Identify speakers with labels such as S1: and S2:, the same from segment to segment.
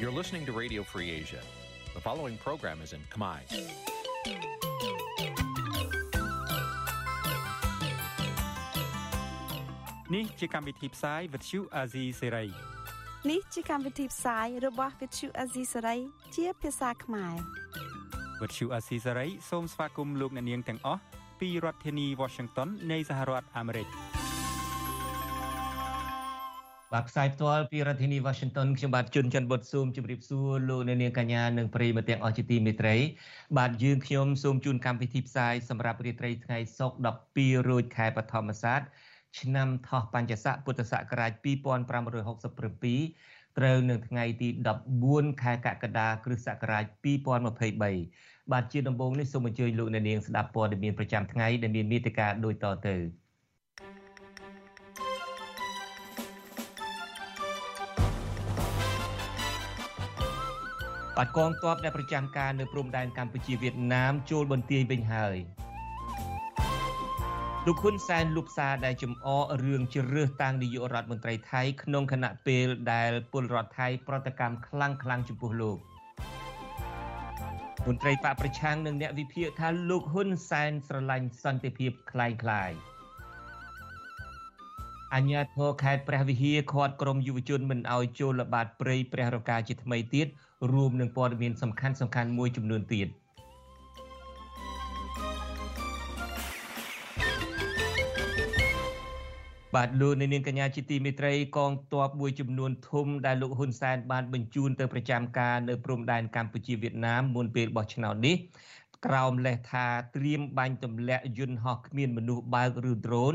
S1: You're listening to Radio Free Asia. The following program is in Khmer.
S2: Nǐ chi càm bi tiệp xáy vệt chiu a zì sê ray
S3: នេះជាកម្មវិធីផ្សាយរបស់ Vithu Azisari ជាភាសាខ្មែរ
S2: វត្តឈូអាស៊ីសេរីសូមស្វាគមន៍លោកអ្នកនាងទាំងអស់ពីរដ្ឋធានី Washington នៃសហរដ្ឋអាមេរិក
S4: បាទផ្សាយផ្ទាល់ពីរដ្ឋធានី Washington ខ្ញុំបាទជួនច័ន្ទបុតស៊ូមជម្រាបសួរលោកអ្នកនាងកញ្ញានិងប្រិយមិត្តទាំងអស់ជាទីមេត្រី បាទយើងខ្ញុំសូមជូនកម្មវិធីផ្សាយសម្រាប់រាត្រីថ្ងៃសុក្រ12រោចខែបឋមសាទឆ្នាំថោះបัญចស័កពុទ្ធសករាជ2567ត្រូវនឹងថ្ងៃទី14ខែកក្កដាគ្រិស្តសករាជ2023បាទជាដំបូងនេះសូមអញ្ជើញលោកអ្នកនាងស្ដាប់ព័ត៌មានប្រចាំថ្ងៃដែលមានមេត្តាដូចតទៅ បាទកងទ័ពដែលប្រចាំការនៅព្រំដែនកម្ពុជាវៀតណាមចូលបន្ទាយវិញហើយលោកហ៊ុនសែនលុបសារដែលចំអករឿងជ្រើសតាំងនាយករដ្ឋមន្ត្រីថៃក្នុងគណៈពេលដែលពលរដ្ឋថៃប្រតិកម្មខ្លាំងខ្លាំងចំពោះលោកមន្ត្រីបកប្រឆាំងនិងអ្នកវិភាគថាលោកហ៊ុនសែនស្រឡាញ់សន្តិភាពคล้ายคล้ายអញ្ញាធរខេត្តព្រះវិហារខាត់ក្រមយុវជនមិនអោយចូលល្បាតព្រៃព្រះរកាជាថ្មីទៀត រួមនឹងព័ត៌មានសំខាន់សំខាន់មួយចំនួនទៀត។បាទលោកនាងកញ្ញាជាទីមេត្រីកងទ័ពមួយចំនួនធំដែលលោកហ៊ុនសែនបានបញ្ជូនទៅប្រចាំការនៅព្រំដែនកម្ពុជាវៀតណាមមុនពេលបោះឆ្នោតនេះក្រោមលេសថាត្រៀមបាញ់ទម្លាក់យន្តហោះគ្មានមនុស្សបើកឬដ្រូន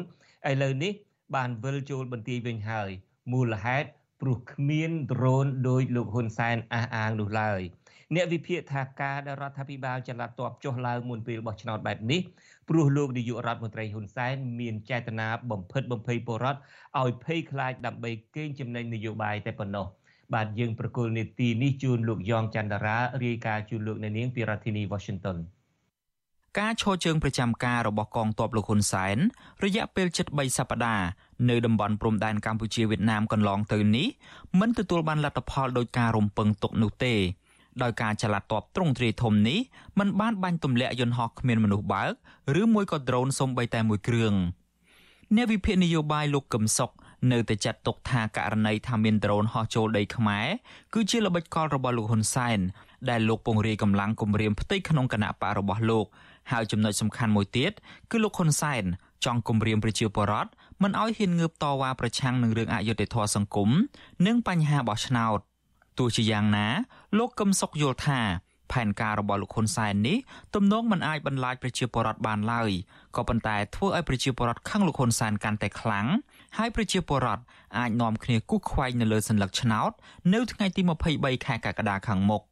S4: ឥឡូវនេះបានវិលចូលបន្ទាយវិញហើយមូលហេតុ ព្រោះគ្មានដ្រូនដោយលោកហ៊ុនសែនអះអាងនោះឡើយអ្នកវិភាគថាការដែលរដ្ឋាភិបាលចល័តតបចុះឡើងមុនពេលបោះឆ្នោតបែបនេះព្រោះលោកនាយករដ្ឋមន្ត្រីហ៊ុនសែនមានចេតនាបំផិតបំភ័យពលរដ្ឋឲ្យភ័យខ្លាចដើម្បីកេងចំណេញនយោបាយតែប៉ុណ្ណោះបាទយើងប្រកុលនេតិនេះជូនលោកយ៉ងច័ន្ទរារាយការណ៍ជូនលោកអ្នកនាងពីរដ្ឋធានី Washington
S5: ការឈរជើងប្រចាំការរបស់កងទ័ពលោកហ៊ុនសែនរយៈពេលជិត3សប្តាហ៍នៅតំបន់ព្រំដែនកម្ពុជាវៀតណាមកន្លងទៅនេះមិនទទួលបានលទ្ធផលដោយការរំពឹងទុកនោះទេដោយការចល័តតបទ្រង់ទ្រាយធំនេះมันបានបាញ់ទម្លាក់យន្តហោះគ្មានមនុស្សបើកឬមួយក៏ដ្រូនសូម្បីតែមួយគ្រឿងអ្នកវិភាគនយោបាយលោកកឹមសុខនៅតែចាត់ទុកថាករណីថាមានដ្រូនហោះចូលដីខ្មែរគឺជាល្បិចកលរបស់លោកហ៊ុនសែនដែលលោកពង្រាយកម្លាំងគម្រាមផ្ទៃក្នុងគណៈបករបស់លោក ហើយចំណុចសំខាន់មួយទៀតគឺលោកហ៊ុនសែនចង់គម្រាមប្រជាពលរដ្ឋមិនឲ្យហ៊ានងើបតវ៉ាប្រឆាំងនឹងរឿងអយុត្តិធម៌សង្គមនិងបញ្ហាបោះឆ្នោតទោះជាយ៉ាងណា លោកកឹមសុខយល់ថាផែនការរបស់លោកហ៊ុនសែននេះទំនងមិនអាចបន្លាចប្រជាពលរដ្ឋបានឡើយក៏ប៉ុន្តែធ្វើឲ្យប្រជាពលរដ្ឋខឹងលោកហ៊ុនសែនកាន់តែខ្លាំងហើយប្រជាពលរដ្ឋអាចនាំគ្នាគូសខ្វែងនៅលើសញ្ញាឆ្នោត នៅថ្ងៃទី23ខែកក្កដាខាងមុខ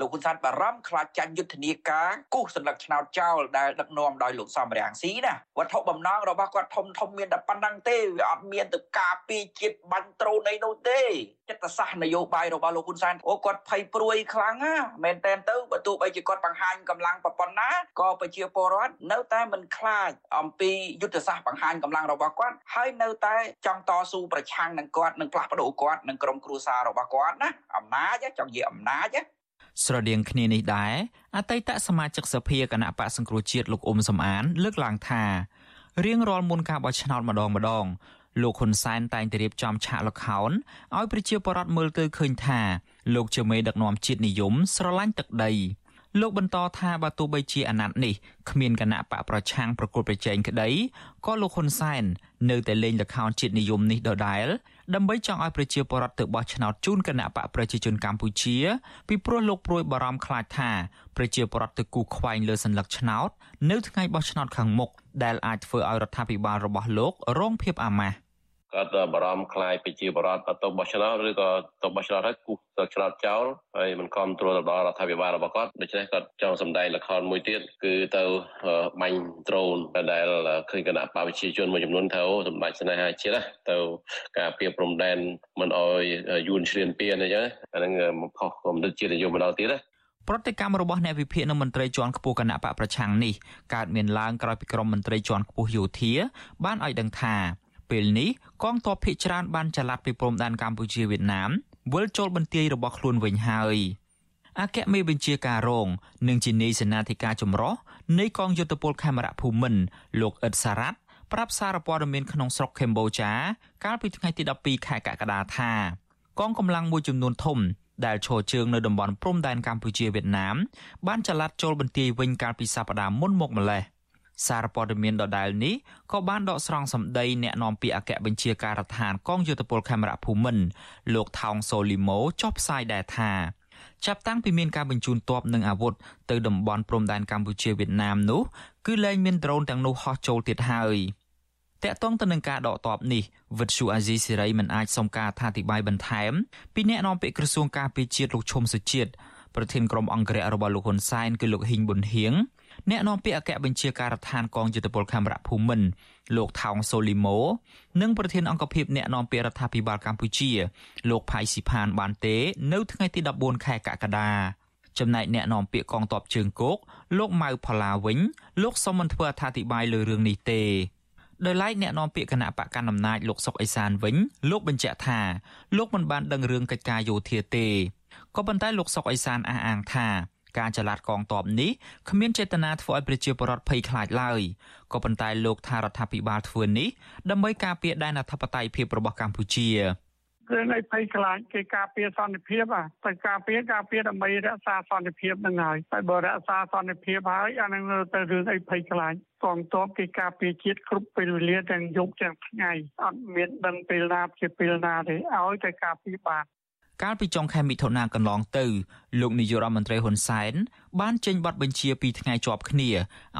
S6: លោកហ៊ុនសែនបារម្ភខ្លាចចាញ់យុទ្ធនាការគូសសន្លឹកឆ្នោតចោលដែលដឹកនាំដោយលោកសំរាំងស៊ីណាវត្ថុបំណងរបស់គាត់ធំធំមានតែប៉ុណ្ណឹងទេវាអត់មានទៅការពារជាតិបាញ់ត្រូនអីនោះទេចិត្តសាស្ត្រនយោបាយរបស់លោកហ៊ុនសែនអូគាត់ភ័យព្រួយខ្លាំងណាមែនតែនទៅបើទោះបីជាគាត់បង្ហាញកម្លាំងប៉ុណ្ណាក៏ប្រជាពលរដ្ឋនៅតែមិនខ្លាចអំពីយុទ្ធសាស្ត្របង្ហាញកម្លាំងរបស់គាត់ហើយនៅតែចង់តស៊ូប្រឆាំងនឹងគាត់នឹងផ្លាស់ប្ដូរគាត់នឹងក្រុមគ្រួសាររបស់គាត់ណាអំណាចចង់និយាយអំណាច
S5: ស្រដៀងគ្នានេះដែរអតីតសមាជិកសភាគណៈបកសង្គ្រោះជាតិលោកអ៊ុំសំអាន លើកឡើងថារៀងរាល់មុនការបោះឆ្នោតម្ដងម្ដងលោកហ៊ុនសែនតែងតែរៀបចំឆាកលខោនឲ្យប្រជាពលរដ្ឋមើលទៅឃើញថាលោកជាមេដឹកនាំជាតិនិយមស្រឡាញ់ទឹកដីលោកបន្តថាបើទោះបីជាអាណត្តិនេះគ្មានគណៈបកប្រឆាំងប្រកួតប្រជែងក្តីក៏លោកហ៊ុនសែននៅតែលេងល្ខោនជាតិនិយមនេះដដែល ដើម្បីចង់ឲ្យប្រជាពលរដ្ឋទៅបោះឆ្នោតជូនគណៈបកប្រជាជនកម្ពុជាពីព្រោះលោកព្រួយបារម្ភខ្លាចថាប្រជាពលរដ្ឋទៅគូខ្វែងលើសញ្ញាឆ្នោត នៅថ្ងៃបោះឆ្នោតខាងមុខដែលអាចធ្វើឲ្យរដ្ឋាភិបាលរបស់លោករងភាពអាម៉ាស់
S7: គាត់បារម្ភខ្លាយប្រជាបរតទៅបោះឆ្នោតឬក៏ទៅបោះឆ្នោតហើយគូសឆ្នោតចោលហើយមិនគ្រប់គ្រងទៅដល់រដ្ឋាភិបាលរបស់គាត់ដូច្នេះគាត់ចង់សម្ដែងល្ខោនមួយទៀតគឺទៅបាញ់ដ្រូនដែលឃើញគណៈបព្វជិជនមួយចំនួនទៅសម្ដេចស្នេហាជាតិទៅការពៀព្រំដែនមិនអោយយួនឈ្លានពានអីចឹងអាហ្នឹងមកខុសគំនិតជាតិនិយមម្ដងទៀតណា
S5: ប្រតិកម្មរបស់អ្នកវិភាគនិងមន្ត្រីជាន់ខ្ពស់គណៈបកប្រឆាំងនេះកើតមានឡើងក្រោយពីក្រុមមន្ត្រីជាន់ខ្ពស់យោធាបានឲ្យដឹងថា ពេលនេះកងទ័ពភៀកច្រើនបានចល័តពីព្រំដែនកម្ពុជាវៀតណាមវិលចូលបន្ទាយរបស់ខ្លួនវិញហើយអគ្គមេបញ្ជាការរងនិងជានាយសេនាធិការចម្រុះនៃកងយុទ្ធពលខេមរៈភូមិន្ទលោកអ៊ិតសារ៉ាត់ប្រាប់សារព័ត៌មានក្នុងស្រុកកម្ពុជាកាលពីថ្ងៃទី12ខែកក្កដាថា កងកម្លាំងមួយចំនួនធំដែលឈរជើងនៅតំបន់ព្រំដែនកម្ពុជាវៀតណាមបានចល័តចូលបន្ទាយវិញកាលពីសប្តាហ៍មុនមកម្លេះ សារព័ត៌មានដដែលនេះក៏បានដកស្រង់សម្ដីអ្នកនាំពាក្យអគ្គបញ្ជាការដ្ឋានកងយោធពលខេមរៈភូមិន្ទលោកថោងសូលីម៉ូចុះផ្សាយដែរថាចាប់តាំងពីមានការបញ្ជូនទ័ពនិងអាវុធទៅតំបន់ព្រំដែនកម្ពុជាវៀតណាមនោះគឺលែងមានដ្រូនទាំងនោះហោះចូលទៀតហើយតកតងទៅនឹងការដកទ័ពនេះវិទ្យុអាស៊ីសេរីមិនអាចសុំការអធិប្បាយបន្ថែមពីអ្នកនាំពាក្យក្រសួងការពារជាតិលោកឈុំសុជាតិប្រធានក្រុមអង្គរៈរបស់លោកហ៊ុនសែនគឺលោកហ៊ីងប៊ុនហៀង អ្នកនាំពាក្យអគ្គបញ្ជាការដ្ឋានកងយុទ្ធពលខេមរៈភូមិន្ទលោកថោងសូលីម៉ូនិងប្រធានអង្គភិបអ្នកនាំពាក្យរដ្ឋាភិបាលកម្ពុជា លោកផៃស៊ីផានបានទេ នៅថ្ងៃទី14ខែកក្កដាចំណែកអ្នកនាំពាក្យកងទ័ពជើងគោកលោកម៉ៅផល្លាវិញលោកសុំមិនធ្វើអត្ថាធិប្បាយលើរឿងនេះទេដោយឡែកអ្នកនាំពាក្យគណៈបកកណ្ដាលអំណាចលោកសុកអេសានវិញលោកបញ្ជាក់ថាលោកមិនបានដឹងរឿងកិច្ចការយោធាទេក៏ប៉ុន្តែលោកសុកអេសានអះអាងថា ការចល័តកងទ័ពនេះគ្មានចេតនាធ្វើឲ្យប្រជាពលរដ្ឋភ័យខ្លាចឡើយក៏ប៉ុន្តែលោកថារដ្ឋាភិបាលធ្វើនេះដើម្បីការពារដែនអធិបតេយ្យភាពរបស់កម្ពុជា
S8: គឺនៅភ័យខ្លាចគេការពារសន្តិភាពអាតែការពារការពារដើម្បីរក្សាសន្តិភាពនឹងហើយតែបើរក្សាសន្តិភាពហើយអានឹងទៅរឿងអីភ័យខ្លាចកងទ័ពគេការពារជាតិគ្រប់ពេលវេលាទាំងយប់ទាំងថ្ងៃអត់មានដឹងពេលណាជាពេលណាទេឲ្យតែការពារបាន
S5: កាលពីចុងខែមិថុនាកន្លងទៅលោកនាយករដ្ឋមន្ត្រីហ៊ុនសែនបានចេញប័ណ្ណបញ្ជាពីថ្ងៃជាប់គ្នា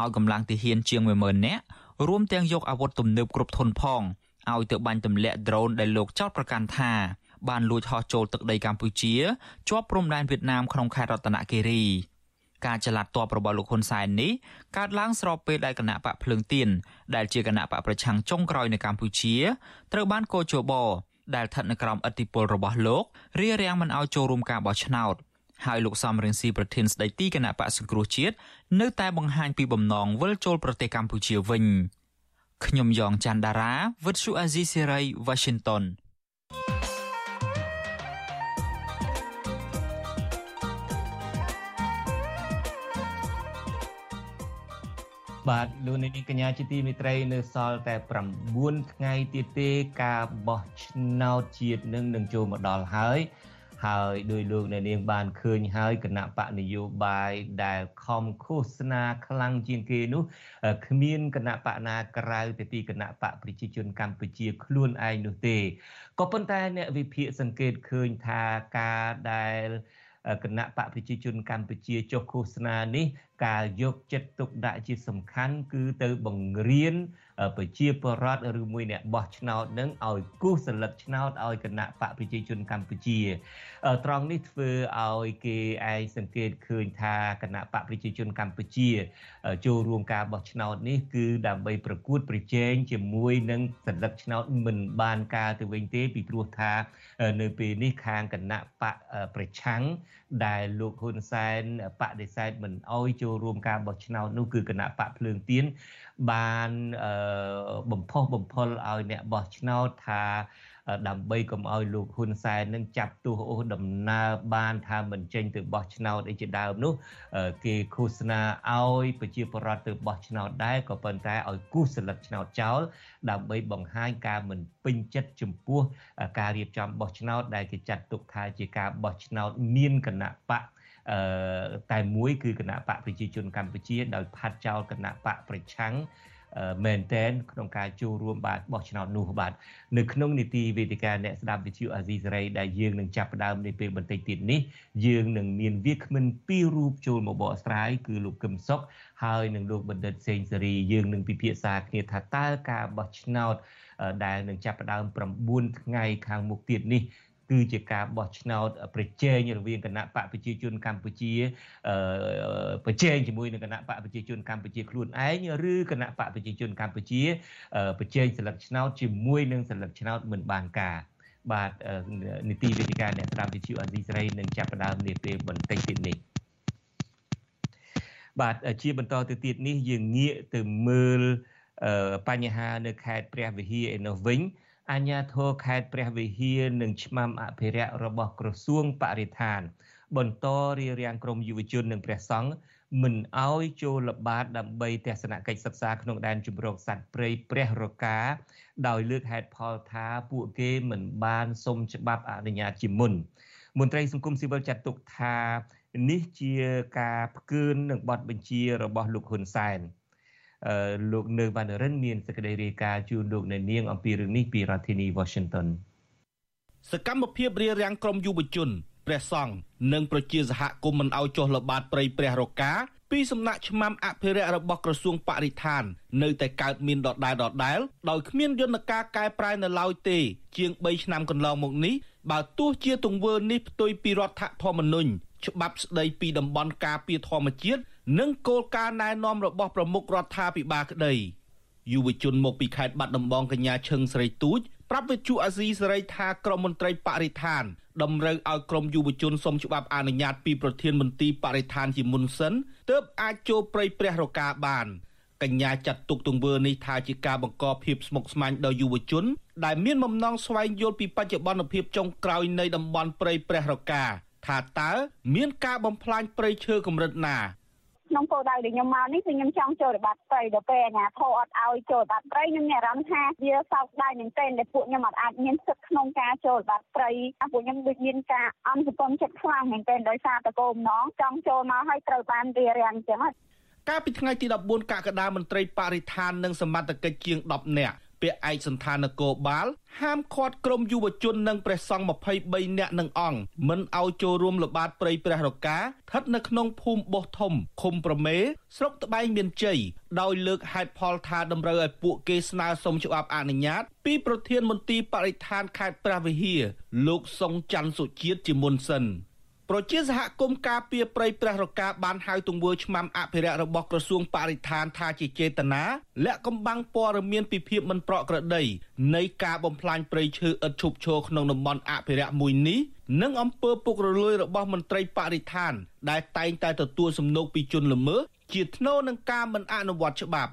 S5: ឲ្យកម្លាំងទាហានជាង10000នាក់រួមទាំងយកអាវុធទំនើបគ្រប់ធនផងឲ្យទៅបាញ់ទម្លាក់ដ្រូនដែលលោកចោទប្រកាន់ថាបានលួចហោះចូលទឹកដីកម្ពុជាជាប់ព្រំដែនវៀតណាមក្នុងខេត្តរតនគិរីការចល័តតបរបស់លោកហ៊ុនសែននេះកើតឡើងស្របពេលដែលគណៈបកភ្លើងទៀនដែលជាគណៈបកប្រឆាំងចុងក្រោយនៅកម្ពុជាត្រូវបានកោជប ដែលស្ថិតនៅក្រោមឥទ្ធិពលរបស់លោករារាំងមិនឲ្យចូលរួមការបោះឆ្នោតហើយលោកសំរងស៊ីប្រធានស្ដីទីគណៈបកសង្គ្រោះជាតិនៅតែបង្ហាញពីបំណងវិលចូលប្រទេសកម្ពុជាវិញខ្ញុំយ៉ងច័ន្ទដារាវិទ្យុអាស៊ីសេរី Washington
S4: បាទលោកនាងកញ្ញាជាទីមេត្រីនៅសល់តែ9ថ្ងៃទៀតទេការបោះឆ្នោតជាតិនឹងនឹងចូលមកដល់ហើយហើយដោយលោកអ្នកនាងបានឃើញហើយគណៈបកនយោបាយដែលខំឃោសនាខ្លាំងជាងគេនោះគ្មានគណៈបកណាក្រៅទៅពីគណៈបកប្រជាជនកម្ពុជាខ្លួនឯងនោះទេក៏ប៉ុន្តែអ្នកវិភាគសង្កេតឃើញថាការដែល គណៈបកប្រជាជនកម្ពុជាចុះឃោសនានេះ ការយកចិត្តទុកដាក់ជាសំខាន់គឺទៅបង្រៀន ប្រជាពលរដ្ឋឬមួយអ្នកបោះឆ្នោតនឹងឲ្យគូសសិលឹកឆ្នោតឲ្យគណៈបកប្រជាជនកម្ពុជា ត្រង់នេះធ្វើឲ្យគេឯងសង្កេតឃើញថាគណៈបកប្រជាជនកម្ពុជា ចូលរួមការបោះឆ្នោតនេះគឺដើម្បីប្រកួតប្រជែងជាមួយនឹងសិលឹកឆ្នោតមិនបានការទៅវិញទេពីព្រោះថា នៅពេលនេះខាងគណៈបកប្រឆាំងដែលលោកហ៊ុនសែនបដិសេធមិនអោយចូលរួមការបោះឆ្នោតនោះគឺគណៈបកភ្លើងទៀន បានបំផុសបំផុលឲ្យអ្នកបោះឆ្នោតថាដើម្បីកុំឲ្យលោកហ៊ុនសែននឹងចាប់ទោសអូសដំណើរបានថាមិនចេញទៅបោះឆ្នោតអីជាដើមនោះគេឃោសនាឲ្យប្រជាពលរដ្ឋទៅបោះឆ្នោតដែរក៏ប៉ុន្តែឲ្យគូសសិលឹកឆ្នោតចោលដើម្បីបង្ហាញការមិនពេញចិត្តចំពោះការរៀបចំបោះឆ្នោតដែលគេចាត់ទុកថាជាការបោះឆ្នោតមានគណៈបកអឺ តែមួយគឺគណៈបកប្រជាជនកម្ពុជាដោយផាត់ចោលគណៈបកប្រឆាំងមែនតែនក្នុងការចូលរួមបាទបោះឆ្នោតនោះបាទនៅក្នុងនីតិវេទិកាអ្នកស្ដាប់វិទ្យុអាស៊ីសេរីដែលយើងនឹងចាប់ផ្ដើមនៅពេលបន្តិចទៀតនេះយើងនឹងមានវាគ្មិនពីររូបចូលមកបកស្រាយគឺលោកកឹមសុខហើយនិងលោកបណ្ឌិតសេងសេរីយើងនឹងពិភាក្សាគ្នាថាតើការបោះឆ្នោតដែលនឹងចាប់ផ្ដើម9ថ្ងៃខាងមុខទៀតនេះ គឺជាការបោះឆ្នោតប្រជែងរវាងគណៈបកប្រជាជនកម្ពុជាប្រជែងជាមួយនឹងគណៈបកប្រជាជនកម្ពុជាខ្លួនឯងឬគណៈបកប្រជាជនកម្ពុជាប្រជែងសិលឹកឆ្នោតជាមួយនឹងសិលឹកឆ្នោតមិនបានការបាទនីតិវិទ្យាអ្នកស្ដាប់វិទ្យុអាស៊ីសេរីនឹងចាប់ផ្ដើមនាពេលបន្តិចទៀតនេះបាទជាបន្តទៅទៀតនេះយើងងាកទៅមើលបញ្ហានៅខេត្តព្រះវិហារឯនោះវិញ អាជ្ញាធរខេត្តព្រះវិហារនិងឆ្មាំអភិរក្សរបស់ក្រសួងបរិស្ថាន បន្តរៀបរៀងក្រមយុវជននិងព្រះសង្ឃមិនអោយចូលល្បាតដើម្បីទស្សនកិច្ចសិក្សាក្នុងដែនជម្រកសត្វព្រៃព្រះរកាដោយលើកហេតុផលថាពួកគេមិនបានសុំច្បាប់អនុញ្ញាតជាមុនមន្ត្រីសង្គមស៊ីវិលចាត់ទុកថានេះជាការផ្កើននឹងបទបញ្ជារបស់លោកហ៊ុនសែនអឺ លោកនៅវណ្ណរិនមានសេចក្តីរាយការណ៍ជូនលោកនៅនាងអំពីរឿងនេះពីរដ្ឋធានី Washington
S9: សកម្មភាពរារាំងក្រមយុវជនព្រះសង្ឃនិងប្រជាសហគមន៍មិនឲ្យចុះល្បាតព្រៃព្រះរកាពីសំណាក់ឆ្មាំអភិរក្សរបស់ក្រសួងបរិស្ថាន នៅតែកើតមានដដែលដដែលដោយគ្មានយន្តការកែប្រែនៅឡើយទេ ជាង3ឆ្នាំកន្លងមកនេះបើទោះជាទង្វើនេះផ្ទុយពីរដ្ឋធម្មនុញ្ញច្បាប់ស្ដីពីតំបន់ការពារធម្មជាតិ និងគោលការណ៍ណែនាំរបស់ប្រមុខរដ្ឋាភិបាលក្តីយុវជនមកពីខេត្តបាត់ដំបងកញ្ញាឈឹងស្រីទូចប្រាប់វិទ្យុអាស៊ីសេរីថាក្រមមន្ត្រីបរិស្ថានតម្រូវឲ្យក្រមយុវជនសុំច្បាប់អនុញ្ញាតពីប្រធានមន្ទីរបរិស្ថានជាមុនសិនទើបអាចចូលព្រៃព្រះរកាបានកញ្ញាចាត់ទុកទង្វើនេះថាជាការបង្កភាពស្មុគស្មាញដល់យុវជន ដែលមានបំណងស្វែងយល់ពីបច្ចុប្បន្នភាពចុងក្រោយនៃតំបន់ព្រៃព្រះរកាថាតើមានការបំផ្លាញព្រៃឈើកម្រិតណា
S10: ក្នុងគោលដៅដែលខ្ញុំមកនេះគឺខ្ញុំចង់ចូលរបត្តិព្រៃដល់ពេលអាញាធរអត់ឲ្យចូលរបត្តិព្រៃខ្ញុំមានអារម្មណ៍ថាវាសោកស្ដាយមែនទែនដែលពួកខ្ញុំអត់អាចមានសិទ្ធិក្នុងការចូលរបត្តិព្រៃពួកខ្ញុំដូចមានការអន់សង្គមចិត្តខ្លាំងមែនទែនដោយសារតកូមណងចង់ចូលមកឲ្យត្រូវបានរៀបរៀងអញ្ចឹង
S9: កាលពីថ្ងៃទី14កក្កដាមន្ត្រីបរិស្ថាននិងសមត្ថកិច្ចជាង10នាក់ ពាក្យឯកសន្តាននគរបាលហាមឃាត់ក្រុមយុវជននិងព្រះសង្ឃ23នាក់និងអង្គមិនឲ្យចូលរួមល្បាតព្រៃព្រះរកាស្ថិតនៅក្នុងភូមិបោះធំឃុំប្រមេស្រុកត្បែងមានជ័យដោយលើកហេតុផលថាតម្រូវឲ្យពួកគេស្នើសុំច្បាប់អនុញ្ញាត ពីប្រធានមន្ទីរបរិស្ថានខេត្តព្រះវិហារលោកសុងច័ន្ទសុជាតិជាមុនសិន។ ប្រជាសហគមន៍ការពារព្រៃព្រះរកាបានហៅទង្វើឆ្មាំអភិរក្សរបស់ក្រសួងបរិស្ថានថាជាចេតនាលាក់កំបាំងព័ត៌មានពីភាពមិនប្រក្រតីនៃការបំផ្លាញព្រៃឈើឥតឈប់ឈរក្នុងតំបន់អភិរក្សមួយនេះនិងអំពើពុករលួយរបស់មន្ត្រីបរិស្ថាន ដែលតែងតែទទួលសំណូកពីជនល្មើសជាថ្នូរនឹងការមិនអនុវត្តច្បាប់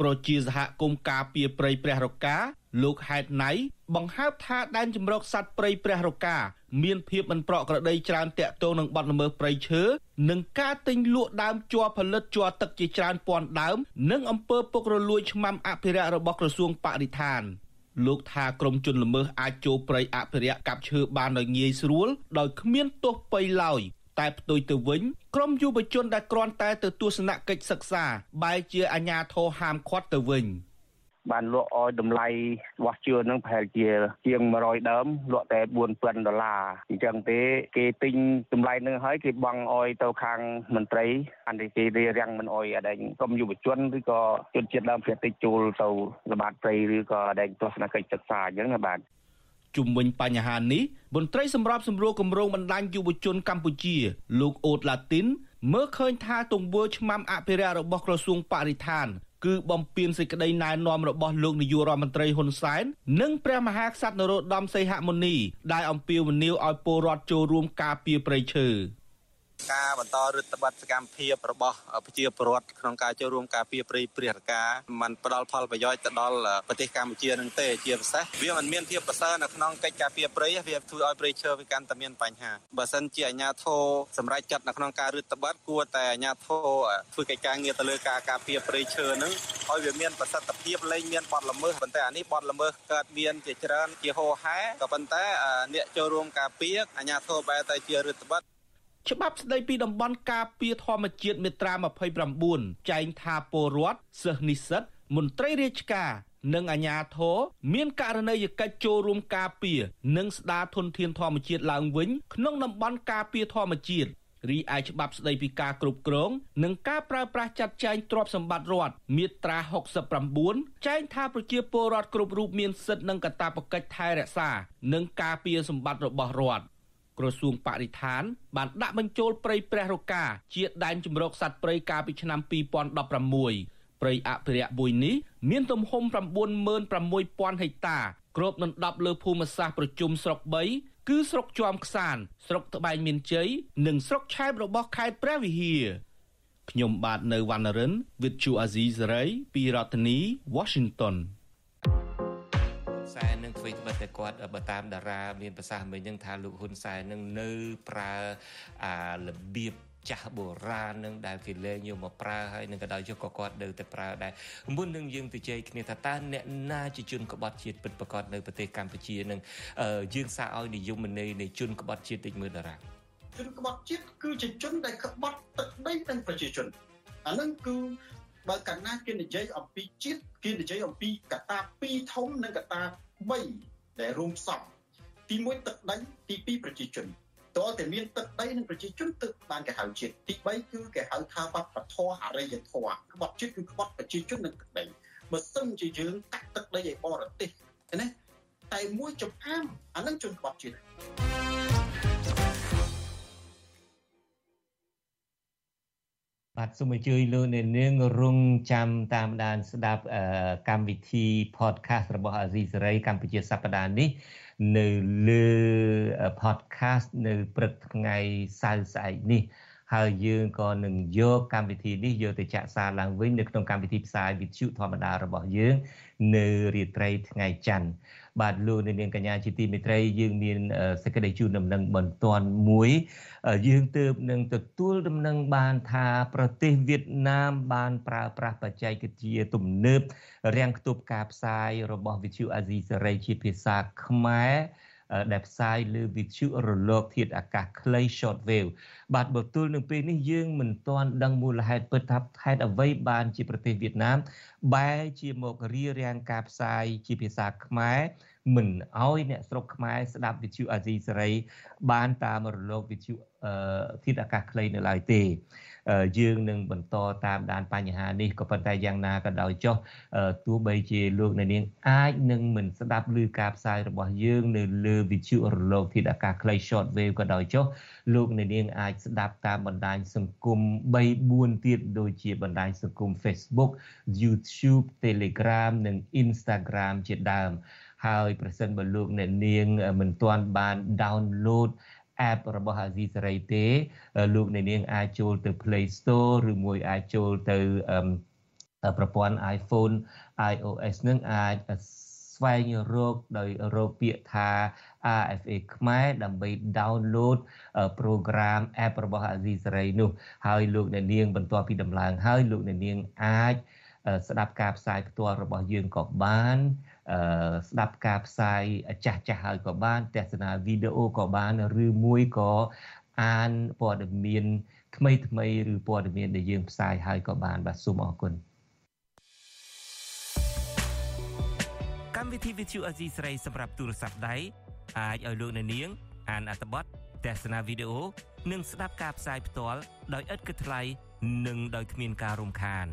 S9: ប្រជាសហគមន៍ការពារព្រៃព្រះរកាលោកហេតណៃបង្ហើបថាដែនជំរកសត្វព្រៃព្រះរកា មានភាពមិនប្រក្រតីច្រើនតាក់ទងនឹងបទល្មើសព្រៃឈើនិងការទិញលក់ដើមជ័រផលិតជ័រទឹកជាច្រើនពាន់ដើមនិងអំពើពុករលួយឆ្មាំអភិរក្សរបស់ក្រសួងបរិស្ថានលោកថាក្រមជនល្មើសអាចចូលព្រៃអភិរក្សកាប់ឈើបានដោយងាយស្រួលដោយគ្មានទោសពៃឡើយតែផ្ទុយទៅវិញក្រមយុវជនដែលគ្រាន់តែទៅទស្សនកិច្ចសិក្សាបែរជាអាញាធរហាមឃាត់ទៅវិញ។
S11: បានលក់ឲ្យតម្លៃរបស់ជឿនឹងប្រហែលជាជាង100ដើមលក់តែ4000ដុល្លារអញ្ចឹងទេគេទិញតម្លៃនឹងហើយគេបង់ឲ្យទៅខាងមន្ត្រីអន្តរជាតិរៀបរៀងមិនអោយអដែងក្រុមយុវជនឬក៏ជនជាតិដើមភាគតិចចូលទៅល្បាតព្រៃឬក៏អដែងទស្សនកិច្ចសិក្សាអញ្ចឹងណាបាទ
S9: ជុំវិញបញ្ហានេះមន្ត្រីសម្របសម្រួលគម្រោងបណ្ដាញយុវជនកម្ពុជា លោកអូតឡាទីនមើលឃើញថាទង្វើឆ្មាំអភិរក្សរបស់ក្រសួងបរិស្ថាន គឺបំពេញសេចក្តីណែនាំរបស់លោកនាយករដ្ឋមន្ត្រីហ៊ុនសែននិងព្រះមហាក្សត្រនរោត្តមសីហមុនីដែលអំពាវនាវឲ្យពលរដ្ឋចូលរួមការពារព្រៃឈើ
S12: ការបន្តរដ្ឋបတ်សកម្មភាពរបស់ប្រជាពលរដ្ឋក្នុងការចូលរួមការពារព្រៃព្រារកាมันផ្ដល់ផលប្រយោជន៍ទៅដល់ប្រទេសកម្ពុជានឹងទេជាពិសេសវាមិនមានភាពប្រសើរនៅក្នុងកិច្ចការពារព្រៃវាធ្វើឲ្យព្រៃឈើវាកាន់តែមានបញ្ហាបើសិនជាអាជ្ញាធរសម្រេចចិត្តនៅក្នុងការរដ្ឋបတ်គួរតែអាជ្ញាធរធ្វើកិច្ចការងារទៅលើការការពារព្រៃឈើនឹងឲ្យវាមានប្រសិទ្ធភាពលែងមានបទល្មើសប៉ុន្តែអានេះបទល្មើសកើតមានជាច្រើនជាហោហែក៏ប៉ុន្តែអ្នកចូលរួមការពារអាជ្ញាធរបែរតែជារដ្ឋបတ်
S9: ច្បាប់ស្តីពីតំបន់ការពារធម្មជាតិមាត្រា29ចែងថាពលរដ្ឋសិស្សនិស្សិតមន្ត្រីរាជការនិងអាជ្ញាធរមានករណីយកិច្ចចូលរួមការពារនិងស្ដារធនធានធម្មជាតិឡើងវិញក្នុងតំបន់ការពារធម្មជាតិរីឯច្បាប់ស្តីពីការគ្រប់គ្រង និងការប្រើប្រាស់ចាត់ចែងទ្រព្យសម្បត្តិរដ្ឋមាត្រា69ចែងថាប្រជាពលរដ្ឋគ្រប់រូបមានសិទ្ធិនិងកាតព្វកិច្ចថែរក្សា និងការពារសម្បត្តិរបស់រដ្ឋ ក្រសួងបរិស្ថាន បានដាក់បញ្ចូលព្រៃព្រះរកាជាដែនជម្រកសត្វព្រៃកាលពីឆ្នាំ2016ព្រៃអភិរក្សមួយនេះមានទំហំ96000ហិកតាគ្របដណ្ដប់លើភូមិសាស្ត្រប្រជុំស្រុក3គឺស្រុកជាំខ្សាន ស្រុកត្បែងមានជ័យនិងស្រុកឆែបរបស់ខេត្តព្រះវិហារខ្ញុំបាទនៅវណ្ណរិន With Chu Azizi Saray ពីរដ្ឋធានី Washington
S4: សែន នឹងធ្វើ
S13: បិទតែគាត់បើតាមតារាមានប្រសាសន៍មិញហ្នឹងថាលោកហ៊ុនសែននឹងនៅប្រើអារបៀបចាស់បុរាណនឹងដែលគេលែងយកមកប្រើហើយនឹងក៏ដោយចុះក៏គាត់នៅតែប្រើដែរមុននឹងយើងទៅជែកគ្នាថាតើអ្នកណាជាជនក្បត់ជាតិពិតប្រាកដនៅប្រទេសកម្ពុជានឹងយើងសារឲ្យនិយមន័យនៃជនក្បត់ជាតិតិចមើលតារា
S14: ជនក្បត់ជាតិគឺជាជនដែលក្បត់ទឹកដីនិងប្រជាជនអានឹងគឺបើកាលណាគេនិយាយអំពីជាតិគេនិយាយអំពីកត្តា2ធំនិងកត្តា 3ដែលរួមផ្សំទី1ទឹកដីទី2ប្រជាជនតើតែមានទឹកដីនិងប្រជាជនទឹកបានគេហៅជាតិទី3គឺគេហៅថាវប្បធម៌អរិយធម៌ក្បត់ជាតិគឺក្បត់ប្រជាជននិងទឹកដីបើសិនជាយើងកាត់ទឹកដីឲ្យបរទេសណាតែមួយចំអាមអានឹងជនក្បត់ជាតិ
S4: បាទសូមអញ្ជើញលោកអ្នកនាងរងចាំតាមដានស្ដាប់កម្មវិធី podcast របស់អាស៊ីសេរីកម្ពុជាសប្តាហ៍នេះនៅលើ podcast នៅព្រឹកថ្ងៃសៅរ៍ស្អែកនេះហើយយើងក៏នឹងយកកម្មវិធីនេះយកទៅចាក់សារឡើងវិញនៅក្នុងកម្មវិធីផ្សាយវិទ្យុធម្មតារបស់យើង នៅរាត្រីថ្ងៃច័ន្ទ បាទលោកនាងកញ្ញាជាទីមេត្រីយើងមានសេចក្តីជូនដំណឹងបន្ទាន់មួយ យើងទើបនឹងទទួលដំណឹងបានថាប្រទេសវៀតណាមបានប្រើប្រាស់បច្ចេកវិទ្យាទំនើបរាំងខ្ទប់ការផ្សាយរបស់វិទ្យុអាស៊ីសេរីជាភាសាខ្មែរដែលផ្សាយលើវិទ្យុរលកធាតុអាកាសខ្លី short wave បាទបើទល់នឹងពេលនេះយើងមិនទាន់ដឹងមូលហេតុពិតថាហេតុអ្វីបានជាប្រទេសវៀតណាមបែរជាមករៀបរៀងការផ្សាយជាភាសាខ្មែរ មិនអោយអ្នកស្រុកខ្មែរស្ដាប់វិទ្យុអាស៊ីសេរី បានតាមរលកវិទ្យុធាតុអាកាសខ្លីនៅឡើយទេយើងនឹងបន្តតាមដានបញ្ហានេះក៏ប៉ុន្តែយ៉ាងណាក៏ដោយចុះទោះបីជាលោកអ្នកនាងអាចនឹងមិនស្ដាប់ឮការផ្សាយរបស់យើងនៅលើវិទ្យុរលកធាតុអាកាសខ្លី short wave ក៏ដោយចុះលោកអ្នកនាងអាចស្ដាប់តាមបណ្ដាញសង្គម3 4ទៀតដូចជាបណ្ដាញសង្គម Facebook YouTube Telegram និង Instagram ជាដើម ហើយប្រសិនបើលោកអ្នកនាងមិនទាន់បាន download app របស់ Azizi Saray ទេ លោកអ្នកនាងអាចចូលទៅ Play Store ឬមួយអាចចូលទៅប្រព័ន្ធ iPhone iOS នឹងអាចស្វែងរកដោយរកពាក្យថា RFA ខ្មែរដើម្បី download program app របស់ Azizi Saray នោះហើយលោកអ្នកនាងបន្ទាប់ពីដំឡើងហើយលោកអ្នកនាងអាចស្ដាប់ការផ្សាយផ្ទាល់របស់យើងក៏បាន ស្ដាប់ការផ្សាយចាស់ចាស់ហើយក៏បានទស្សនាវីដេអូក៏បានឬមួយក៏អានព័ត៌មានថ្មីថ្មីឬព័ត៌មានដែលយើងផ្សាយហើយក៏បានបាទសូមអរគុណ
S13: កម្មវិធី Vithu Azizi ស្រីសម្រាប់ទូរស័ព្ទដៃអាចឲ្យលោកអ្នកនាង អានអត្ថបទទស្សនាវីដេអូនិងស្ដាប់ការផ្សាយផ្ទាល់ដោយឥតគិតថ្លៃនិងដោយគ្មានការរំខាន។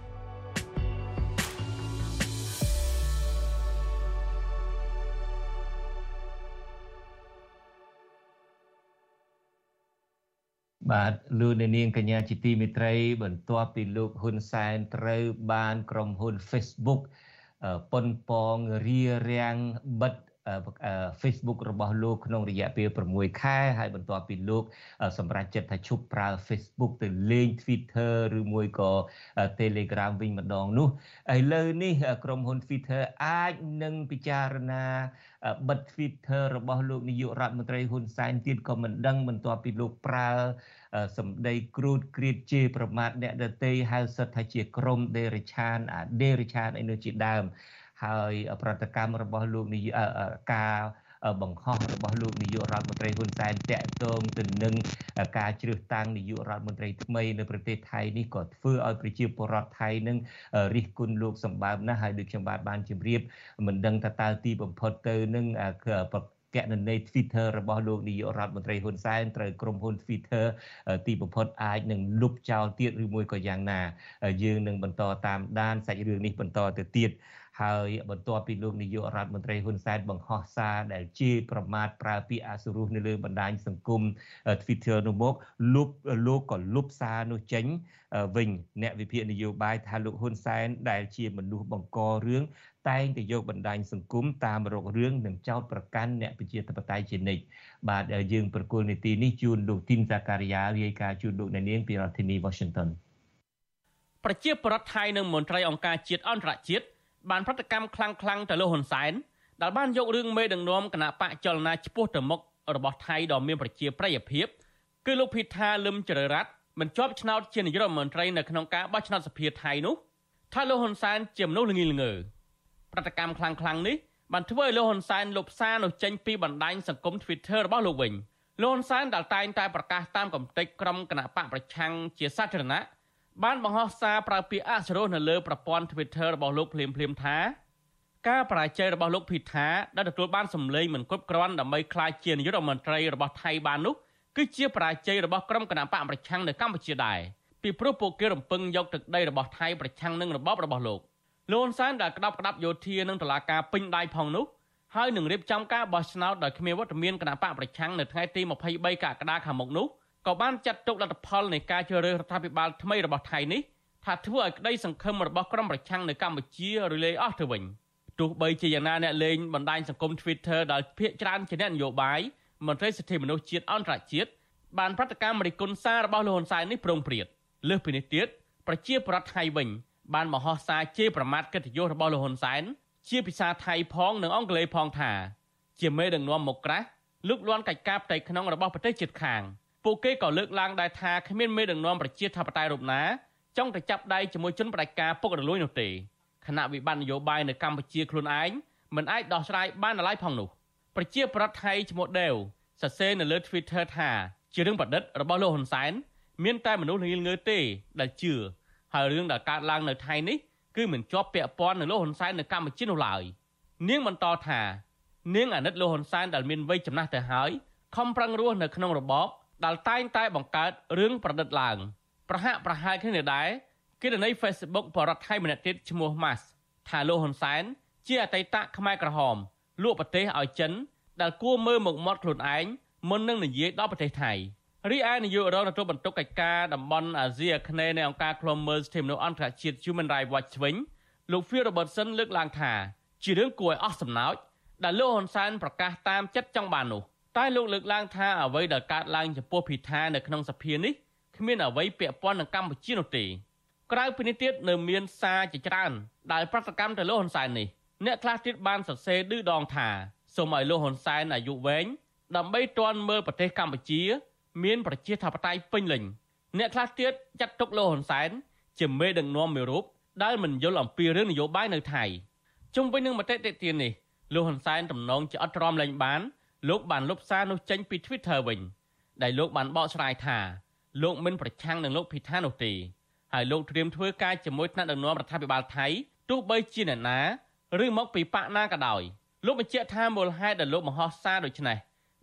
S4: បាទលោកនាងកញ្ញាជាទីមេត្រី បន្ទាប់ពីលោកហ៊ុនសែនត្រូវបានក្រុមហ៊ុន Facebook ប៉ុនប៉ងរៀបរៀងបិទ Facebook របស់លោកក្នុងរយៈពេល6ខែហើយបន្ទាប់ពីលោក សម្រេចចិត្តថាឈប់ប្រើ Facebook ទៅលេង Twitter ឬមួយក៏ Telegram វិញម្ដងនោះឥឡូវនេះក្រុមហ៊ុន Twitter អាចនឹងពិចារណាបិទ Twitter របស់លោកនាយករដ្ឋមន្ត្រីហ៊ុនសែនទៀតក៏មិនដឹងបន្ទាប់ពីលោកប្រើសម្ដីគ្រូតគ្រៀតជេរប្រមាថអ្នកដតីហៅសិតថាជាក្រុមដេរិឆានអាដេរិឆានអីនោះជាដើម ហើយប្រតិកម្មរបស់លោកនាយកការបង្ហោះរបស់លោកនាយករដ្ឋមន្ត្រីហ៊ុនសែនតាក់ទងទៅនឹងការជ្រើសតាំងនាយករដ្ឋមន្ត្រីថ្មីនៅប្រទេសថៃនេះក៏ធ្វើឲ្យប្រជាពលរដ្ឋថៃនឹងរិះគន់លោកសម្បើមណាស់ហើយដូចខ្ញុំបាទបានជម្រាបមិនដឹងថាតើទីបំផុតទៅនឹងកណន័យ Twitter របស់លោកនាយករដ្ឋមន្ត្រីហ៊ុនសែនត្រូវក្រុមហ៊ុន Twitter ទីបំផុតអាចនឹងលុបចោលទៀតឬមួយក៏យ៉ាងណា យើងនឹងបន្តតាមដានសាច់រឿងនេះបន្តទៅទៀត ហើយបន្ទាប់ពីលោកនាយករដ្ឋមន្ត្រីហ៊ុនសែនបង្ហោះសារដែលជេរប្រមាថប្រើពាក្យអសុរោះនៅលើបណ្ដាញសង្គម Twitter នោះមកលុបលោកក៏លុបសារនោះចេញវិញអ្នកវិភាគនយោបាយថាលោកហ៊ុនសែនដែលជាមនុស្សបង្ករឿងតែងតែយកបណ្ដាញសង្គមតាមរករឿងនិងចោទប្រកាន់អ្នកប្រជាធិបតេយ្យជានិច្ចបាទយើងប្រគល់នីតិនេះជូនលោកទីនសាការីយ៉ារាយការណ៍ជូនលោកអ្នកនាងពីរដ្ឋធានី Washington
S15: ប្រជាប្រដ្ឋថៃនិងមន្ត្រីអង្គការជាតិអន្តរជាតិ បានប្រតិកម្មខ្លាំងខ្លាំងទៅលើហ៊ុនសែនដែលបានយករឿងមេដឹកនាំគណៈបកចលនាឆ្ពោះទៅមុខរបស់ថៃដ៏មានប្រជាប្រិយភាពគឺលោកភីថាលឹមចរិរ័ត្នមិនជាប់ឆ្នោតជានាយករដ្ឋមន្ត្រីនៅក្នុងការបោះឆ្នោតសភាថៃនោះថាលោកហ៊ុនសែនជាមនុស្សល្ងីល្ងើប្រតិកម្មខ្លាំងខ្លាំងនេះបានធ្វើឲ្យលោកហ៊ុនសែនលុបសារនោះចេញពីបណ្ដាញសង្គម Twitter របស់លោកវិញលោកហ៊ុនសែនដែលតែងតែប្រកាសតាមកំតិចក្រុមគណៈបកប្រឆាំងជាសាធារណៈ បានបង្ហោះសារប្រើពាក្យអសុរោះនៅលើប្រព័ន្ធ Twitter របស់លោកភ្លាមភ្លាមថាការបរាជ័យរបស់លោកភីថាដែលទទួលបានសម្លេងមិនគ្រប់គ្រាន់ដើម្បីក្លាយជានាយករដ្ឋមន្ត្រីរបស់ថៃបាននោះគឺជាបរាជ័យរបស់ក្រុមគណៈបកប្រឆាំងនៅកម្ពុជាដែរពីព្រោះពួកគេរំពឹងយកទឹកដីរបស់ថៃប្រឆាំងនឹងរបបរបស់លោកលន់សានដែលក្តាប់ក្តាប់យោធានឹងតឡាការពេញដៃផងនោះហើយនឹងរៀបចំការបោះឆ្នោតដោយគ្មានវត្តមានគណៈបកប្រឆាំងនៅថ្ងៃទី23កក្កដាខាងមុខនោះ ក៏បានចាត់ទុកលទ្ធផលនៃការជ្រើសរើសរដ្ឋាភិបាលថ្មីរបស់ថៃនេះថាធ្វើឲ្យក្តីសង្ឃឹមរបស់ក្រុមប្រឆាំងនៅកម្ពុជារលាយអស់ទៅវិញទោះបីជាយ៉ាងណាអ្នកលេងបណ្ដាញសង្គម Twitter ដែលភាគច្រើនជាអ្នកនយោបាយមន្ត្រីសិទ្ធិមនុស្សជាតិអន្តរជាតិបានប្រតិកម្មរិះគន់សាររបស់លោកហ៊ុនសែននេះប្រងព្រាតលើសពីនេះទៀតប្រជាប្រដ្ឋថៃវិញបានមហោសារជេរប្រមាថកិត្តិយសរបស់លោកហ៊ុនសែនជាភាសាថៃផងនិងអង់គ្លេសផងថា ជាមេដឹកនាំមកក្រាស់លុកលាន់កិច្ចការផ្ទៃក្នុងរបស់ប្រទេសជិតខាង ពួកគេក៏លើកឡើងដែរថាគ្មានមេដឹកនាំប្រជាធិបតេយ្យរូបណាចង់ទៅចាប់ដៃជាមួយជនបដិការពុករលួយនោះទេគណៈវិបត្តិនយោបាយនៅកម្ពុជាខ្លួនឯងមិនអាចដោះស្រាយបានឡើយផងនោះប្រជាប្រដ្ឋថៃឈ្មោះដេវសរសេរនៅលើ Twitter ថាជារឿងប្រឌិតរបស់លោកហ៊ុនសែនមានតែមនុស្សល្ងងើទេដែលជឿហើយរឿងដែលកើតឡើងនៅថៃនេះគឺមិនជាប់ពាក់ព័ន្ធនឹងលោកហ៊ុនសែននៅកម្ពុជានោះឡើយនាងបន្តថានាងអាណិតលោកហ៊ុនសែនដែលមានវ័យចំណាស់ទៅហើយខំប្រឹងរស់នៅក្នុងរបប ដែលតែងតែបង្កើតរឿងប្រឌិតឡើងប្រហាក់ប្រហែលគ្នានេះដែរគណនី Facebook បរដ្ឋថៃម្នាក់ទៀតឈ្មោះ Mas ថាលោកហ៊ុនសែនជាអតីតខ្មែរក្រហមលក់ប្រទេសឲ្យចិនដែលគួរមើលមុខមាត់ខ្លួនឯងមុននឹងនិយាយដល់ប្រទេសថៃរីឯនាយករងទទួលបន្ទុកកិច្ចការតំបន់អាស៊ីអាគ្នេយ៍នៃអង្គការឃ្លាំមើលសិទ្ធិមនុស្សអន្តរជាតិ Human Rights Watch វិញលោក Phil Robertson លើកឡើងថា ជារឿងគួរឲ្យអស់សំណោចដែលលោកហ៊ុនសែនប្រកាសតាមចិត្តចង់បាននោះ តែលោកលើកឡើងថាអ្វីដែលកើតឡើងចំពោះភិថានៅក្នុងសភានេះគ្មានអ្វីពាក់ព័ន្ធនឹងកម្ពុជានោះទេក្រៅពីនេះទៀតនៅមានសារជាច្រើនដែលប្រតិកម្មទៅលោកហ៊ុនសែននេះអ្នកខ្លះទៀតបានសរសេរឌឺដងថាសូមឲ្យលោកហ៊ុនសែនអាយុវែងដើម្បីទាន់មើលប្រទេសកម្ពុជា មានប្រជាធិបតេយ្យពេញលេញអ្នកខ្លះទៀតចាត់ទុកលោកហ៊ុនសែនជាមេដឹកនាំមួយរូបដែលមិនយល់អំពីរឿងនយោបាយនៅថៃជុំវិញនឹងមតិតេទៀននេះលោកហ៊ុនសែនទំនងជាអត់ទ្រាំលែងបាន លោកបានលុបសារនោះចេញពី Twitter វិញដែលលោកបានបកស្រាយថាលោកមិនប្រឆាំងនឹងលោកភិថានោះទេហើយលោកត្រៀមធ្វើការជាមួយថ្នាក់ដឹកនាំរដ្ឋាភិបាលថៃទោះបីជាអ្នកណាឬមកពីបកណាក៏ដោយលោកបញ្ជាក់ថាមូលហេតុដែលលោកមហោសារដូច្នេះ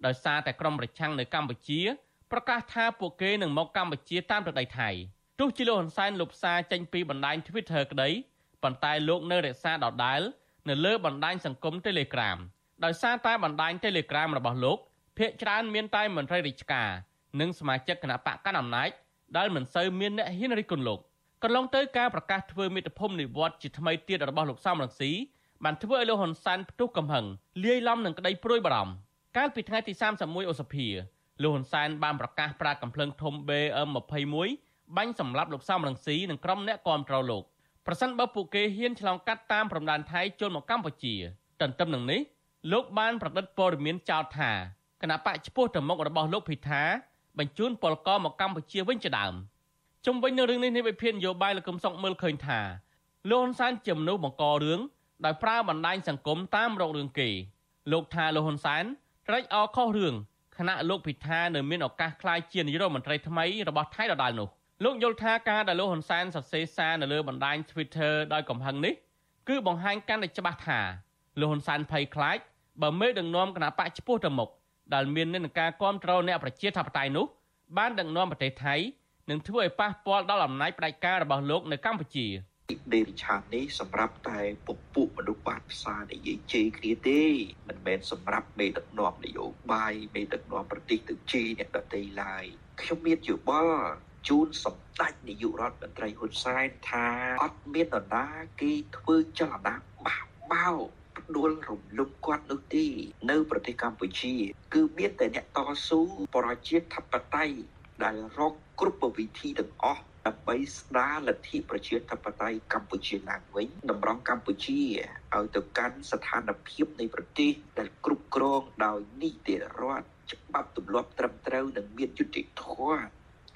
S15: ដោយសារតែក្រុមប្រឆាំងនៅកម្ពុជាប្រកាសថាពួកគេនឹងមកកម្ពុជាតាមទឹកដីថៃទោះជាលោកហ៊ុនសែនលុបសារចេញពីបណ្ដាញ Twitter ក្តីប៉ុន្តែលោកនៅរក្សាដដែលនៅលើបណ្ដាញសង្គម Telegram ដោយសារតែបណ្ដាញ Telegram របស់លោកភាគច្រើនមានតែមន្ត្រីរាជការនិងសមាជិកគណៈបកកណ្ដាលអំណាចដែលមិនសូវមានអ្នកហ៊ានរិះគន់លោកកន្លងទៅការប្រកាសធ្វើមេត្តាភូមិនិវត្តជាថ្មីទៀតរបស់លោកសំរងស៊ីបានធ្វើឲ្យលោកហ៊ុនសែនផ្ទុះកំហឹងលាយឡំនឹងក្តីព្រួយបារម្ភកាលពីថ្ងៃទី31ឧសភាលោកហ៊ុនសែនបានប្រកាសប្រាកំភ្លើងធំ BM21 បាញ់សម្លាប់លោកសំរងស៊ីនិងក្រុមអ្នកគាំទ្រលោកប្រសិនបើពួកគេហ៊ានឆ្លងកាត់តាមព្រំដែនថៃចូលមកកម្ពុជា ទន្ទឹមនឹងនេះ លោកបានប្រឌិតព័ត៌មានចោទថាគណៈបកឈ្មោះទៅមុខរបស់លោកភិថាបញ្ជូនពលករមកកម្ពុជាវិញជាដើមជុំវិញនឹងរឿងនេះនៃវិភាគនយោបាយលោកកឹមសុខមើលឃើញថាលោកហ៊ុនសែនជាមនុស្សបង្ករឿងដោយប្រើបណ្ដាញសង្គមតាមរករឿងគេ លោកថាលោកហ៊ុនសែនត្រេកអរខុសរឿងខណៈលោកភិថានៅមានឱកាសក្លាយជានាយករដ្ឋមន្ត្រីថ្មីរបស់ថៃដដែលនោះលោកយល់ថាការដែលលោកហ៊ុនសែនសរសេរសារនៅលើបណ្ដាញ Twitter ដោយកំហឹងនេះគឺបង្ហាញកាន់តែច្បាស់ថាលោកហ៊ុនសែនភ័យខ្លាច បើមេដឹកនាំគណៈបកឈ្មោះទៅមុខដែលមាននិន្នាការគ្រប់គ្រងអ្នកប្រជាធិបតេយ្យនោះបានដឹកនាំប្រទេសថៃនិងធ្វើឲ្យប៉ះពាល់ដល់អំណាចផ្ដាច់ការរបស់លោកនៅកម្ពុជា
S6: ដេរិឆាននេះសម្រាប់តែពពួកមនុស្សបាតផ្សារនិយាយជេរគ្នាទេមិនមែនសម្រាប់មេដឹកនាំនយោបាយមេដឹកនាំប្រទេសទៅជេរអ្នកដទៃឡើយខ្ញុំមានយោបល់ជូនសម្ដេចនាយករដ្ឋមន្ត្រីហ៊ុនសែនថាអត់មាននរណាគេធ្វើចលនាបោបោ ដួលរំលំគាត់នោះទេនៅប្រទេសកម្ពុជា គឺមានតែអ្នកតស៊ូប្រជាធិបតេយ្យដែលរកគ្រប់វិធីទាំងអស់ដើម្បីស្ដារលទ្ធិប្រជាធិបតេយ្យកម្ពុជាឡើងវិញតម្រង់កម្ពុជាឲ្យទៅកាន់ស្ថានភាពនៃប្រទេសដែលគ្រប់គ្រងដោយនីតិរដ្ឋច្បាប់ទម្លាប់ត្រឹមត្រូវនិងមានយុត្តិធម៌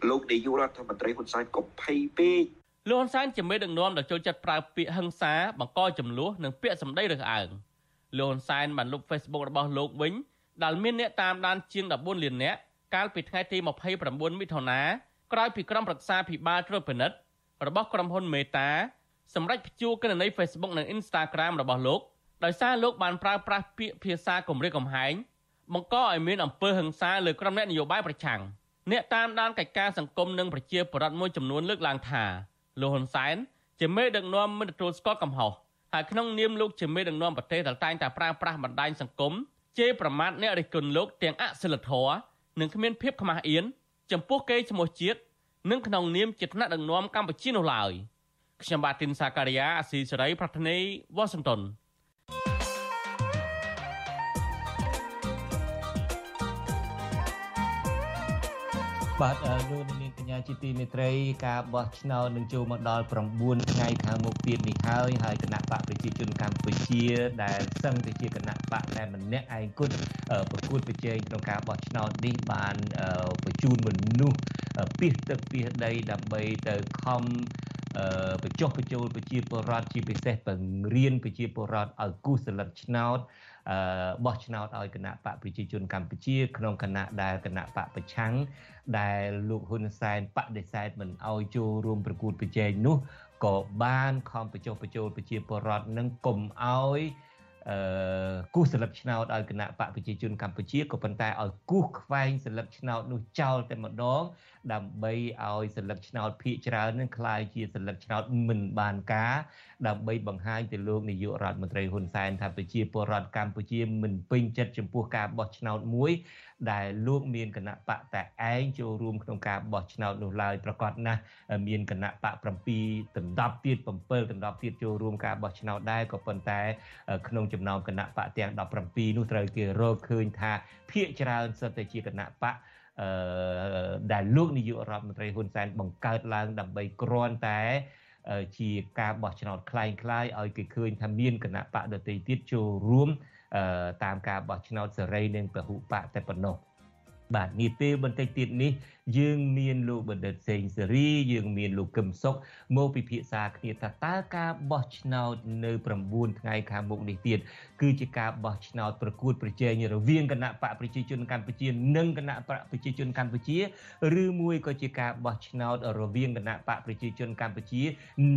S6: លោកនាយករដ្ឋមន្ត្រីហ៊ុនសែនកុំភ័យពេក
S15: លោកហ៊ុនសែនជាមេដឹកនាំដែលចូលចិត្តប្រើពាក្យហិង្សាបង្កចំនួននិងពាក្យសម្ដីរើសអើងលោកហ៊ុនសែនបានលុប Facebook របស់លោកវិញដែលមានអ្នកតាមដានជាង14លាននាក់កាលពីថ្ងៃទី29មិថុនាក្រោយពីក្រុមប្រឹក្សាភិបាលត្រួតពិនិត្យរបស់ក្រុមហ៊ុនមេតាសម្រាប់ព្យួរគណនី Facebook និង Instagram របស់លោកដោយសារលោកបានប្រើប្រាស់ពាក្យភាសាគំរាមកំហែងបង្កឲ្យមានអំពើហិង្សាលើក្រុមអ្នកនយោបាយប្រឆាំងអ្នកតាមដានកិច្ចការសង្គមនិងប្រជាពលរដ្ឋមួយចំនួនលើកឡើងថា លោកហ៊ុនសែនជាមេដឹកនាំមិនទទួលស្គាល់កំហុសហើយក្នុងនាមលោកជាមេដឹកនាំប្រទេសដែលតែងតែប្រើប្រាស់បណ្ដាញសង្គមជេរប្រមាថអ្នករិះគន់លោកទាំងអសិលធម៌និងគ្មានភាពខ្មាស់អៀនចំពោះកេរ្តិ៍ឈ្មោះជាតិនិងក្នុងនាមជាថ្នាក់ដឹកនាំកម្ពុជានោះឡើយខ្ញុំបាទទីនសាការីយ៉ាអស៊ីសេរីប្រធានីវ៉ាស៊ីនតោន
S4: បាទលោកនាងក ញ្ញាជាទីមេត្រីការបោះឆ្នោតនឹងចូលមកដល់9ថ្ងៃខាងមុខទៀតនេះហើយហើយគណៈបកប្រជាជនកម្ពុជាដែលសឹងទៅជាគណៈបកតែម្នាក់ឯងគត់ប្រគួតប្រជែងក្នុងការបោះឆ្នោតនេះបានបញ្ជូនមនុស្សពីសទឹកពីសដីដើម្បីទៅខំបញ្ចុះបញ្ចូលប្រជាពលរដ្ឋជាពិសេសបង្រៀនប្រជាពលរដ្ឋឲ្យគូសសិលឹកឆ្នោត បោះឆ្នោតឲ្យគណៈបកប្រជាជនកម្ពុជា ក្នុងគណៈដែលគណៈបកប្រឆាំងដែលលោកហ៊ុនសែនបដិសេធមិនអោយចូលរួមប្រគួតប្រជែងនោះក៏បានខំបញ្ចុះបញ្ចូលប្រជាពលរដ្ឋនឹងកុំអោយអឺគូសសិលឹកឆ្នោតឲ្យគណៈបកប្រជាជនកម្ពុជាក៏ប៉ុន្តែឲ្យគូសខ្វែងសិលឹកឆ្នោតនោះចោលតែម្ដង ដើម្បីឲ្យសិលឹកឆ្នោតភាកច្រើននឹងคล้ายជាសិលឹកឆ្នោតមិនបានការដើម្បីបង្ហាញទៅលោកនាយករដ្ឋមន្ត្រីហ៊ុនសែនថាប្រជាពលរដ្ឋកម្ពុជាមិនពេញចិត្តចំពោះការបោះឆ្នោតមួយដែលលោកមានគណៈបកតែឯងចូលរួមក្នុងការបោះឆ្នោតនោះឡើយប្រកាសណាស់មានគណៈបក7ដណ្ដប់ទៀត7ដណ្ដប់ទៀតចូលរួមការបោះឆ្នោតដែរក៏ប៉ុន្តែក្នុងចំណោមគណៈបកទាំង17នោះត្រូវគេរកឃើញថាភាកច្រើនសិតតែជាគណៈបក អឺដែលលោកនាយករដ្ឋមន្ត្រីហ៊ុនសែនបង្កើតឡើងដើម្បីគ្រាន់តែជាការបោះឆ្នោតคล้ายคล้ายឲ្យគេឃើញថាមានគណៈបកដទៃទៀតចូលរួមតាមការបោះឆ្នោតសេរីនិងពហុបកតែប៉ុណ្ណោះ បាទនាពេលបន្តិចទៀតនេះយើងមានលោកបណ្ឌិតសេងសេរីយើងមានលោកកឹមសុខមកពិភាក្សាគ្នាថាតើការបោះឆ្នោតនៅ9ថ្ងៃខាងមុខនេះទៀតគឺជាការបោះឆ្នោតប្រកួតប្រជែងរវាងគណៈបកប្រជាជនកម្ពុជានិងគណៈបកប្រជាជនកម្ពុជាឬមួយក៏ជាការបោះឆ្នោតរវាងគណៈបកប្រជាជនកម្ពុជា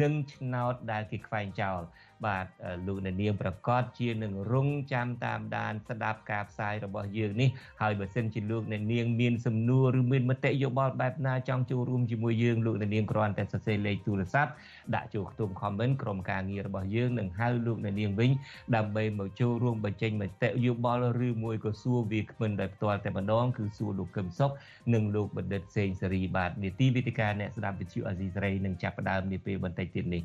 S4: និងឆ្នោតដែលគេខ្វែងចោល បាទលោកអ្នកនាងប្រកាសជានឹងរងចាំតាមដានស្ដាប់ការផ្សាយរបស់យើងនេះហើយបើសិនជាលោកអ្នកនាងមានសំណួរឬមានមតិយោបល់បែបណាចង់ចូលរួមជាមួយយើងលោកអ្នកនាងគ្រាន់តែសរសេរលេខទូរស័ព្ទដាក់ចូលខ្ទង់ comment ក្រុមការងាររបស់យើងនឹងហៅលោកអ្នកនាងវិញដើម្បីមកចូលរួមបញ្ចេញមតិយោបល់ឬមួយក៏សួរវាគ្មិនដោយផ្ទាល់តែម្ដងគឺសួរលោកកឹមសុខនិងលោកបណ្ឌិតសេងសេរីបាទនីតិវិទ្យាអ្នកស្ដាប់វិទ្យុអាស៊ីសេរីនឹងចាប់ផ្ដើមនាពេលបន្តិចទៀតនេះ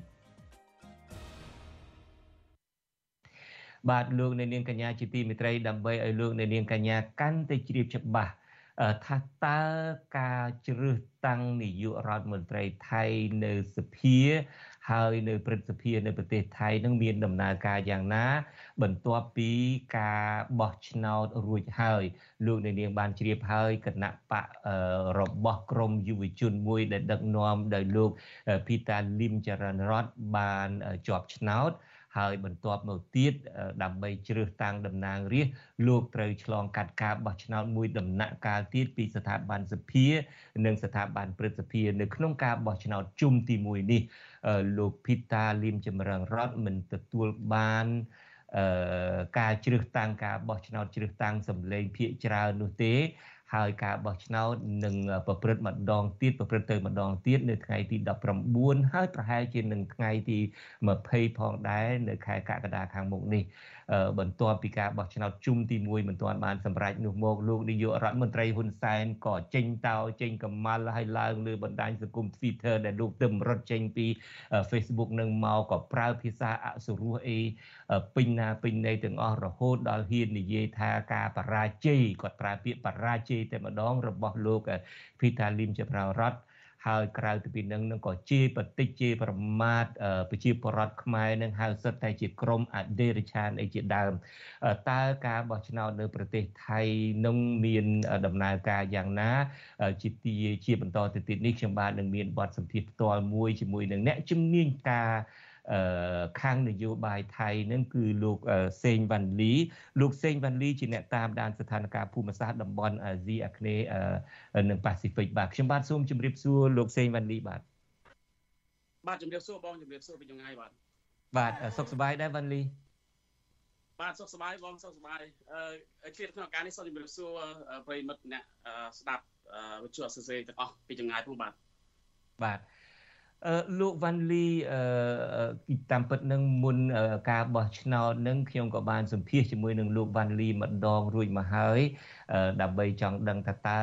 S4: បាទលោកអ្នកនាងកញ្ញាជាទីមេត្រីដើម្បីឲ្យលោកអ្នកនាងកញ្ញាកាន់តែជ្រាបច្បាស់ថាតើការជ្រើសតាំងនាយករដ្ឋមន្ត្រីថៃនៅសភាហើយនៅព្រឹទ្ធសភានៅប្រទេសថៃនឹងមានដំណើរការយ៉ាងណា បន្ទាប់ពីការបោះឆ្នោតរួចហើយលោកនាងបានជ្រាបហើយគណៈបករបស់ក្រមយុវជនមួយដែលដឹកនាំដោយលោកភីតាលឹមចរណរតបានជាប់ឆ្នោត ហើយបន្ទាប់មកទៀតដើម្បីជ្រើសតាំងតំណាងរាស្ត្រលោកត្រូវឆ្លងកាត់ការបោះឆ្នោតមួយដំណាក់កាលទៀតពីស្ថាប័នសភា និងស្ថាប័នព្រឹទ្ធសភានៅក្នុងការបោះឆ្នោតជុំទី1នេះលោកភីតាលីមចម្រងរតមិនទទួលបានអឺការជ្រើសតាំងការបោះឆ្នោតជ្រើសតាំងសម្លេងភាកច្រើននោះទេ ហើយការបោះឆ្នោតនឹងប្រព្រឹត្តម្ដងទៀតប្រព្រឹត្តទៅម្ដងទៀតនៅថ្ងៃទី19ហើយប្រហែលជានឹងថ្ងៃទី20ផងដែរនៅខែកក្កដាខាងមុខនេះបន្ទាប់ពីការបោះឆ្នោតជុំទី1មិនទាន់បានសម្រេចនោះមកលោកនាយករដ្ឋមន្ត្រីហ៊ុនសែនក៏ចេញតោចេញកម្មាល់ហើយឡើងលើបណ្ដាញសង្គម Twitter ដែលលោកទឹមរត់ចេញពី Facebook នឹងមកក៏ប្រើភាសាអសុរោះអីពេញណាពេញណីទាំងអស់រហូតដល់ហ៊ាននិយាយថាការបរាជ័យគាត់ប្រើពាក្យបរាជ័យតែម្ដងរបស់លោកភីតាលីមចប្ររតហើយក្រៅពីនឹងនឹងក៏ជាបតិជាប្រមាថប្រជាពលរដ្ឋខ្មែរនឹងហៅសិតតែជាក្រមអដេរឆានអីជាដើមតើការបោះឆ្នោតនៅប្រទេសថៃនឹងមានដំណើរការយ៉ាងណាជាទីជាបន្តទៅទៀតនេះខ្ញុំបាទនឹងមានបទសម្ភាសន៍ផ្ទាល់មួយជាមួយនឹងអ្នកជំនាញការ ខាងនយោបាយថៃនឹងគឺលោកសេងវ៉ាន់លីលោកសេងវ៉ាន់លីជាអ្នកតាមដានស្ថានភាពភូមិសាស្ត្រតំបន់អាស៊ីអាគ្នេយ៍និងប៉ាស៊ីហ្វិកបាទខ្ញុំបាទសូមជម្រាបសួរលោកសេងវ៉ាន់លីបាទ
S16: បាទជម្រាបសួរបងជម្រាបសួរពីថ្ងៃបាទ
S4: បាទសុខសប្បាយដែរវ៉ាន់លី
S16: បាទសុខសប្បាយបងសុខសប្បាយអឺជាតិក្នុងការនេះសូមជម្រាបសួរប្រិមិត្តអ្នកស្ដាប់វិទ្យុអសរសេរទាំងអស់ពីចម្ងាយផងបាទ
S4: បាទអឺ លោកវ៉ាន់លីអឺតាមពិតនឹងមុនការបោះឆ្នោតនឹងខ្ញុំក៏បានសម្ភាសជាមួយនឹងលោកវ៉ាន់លីម្ដងរួចមកហើយដើម្បីចង់ដឹងថាតើ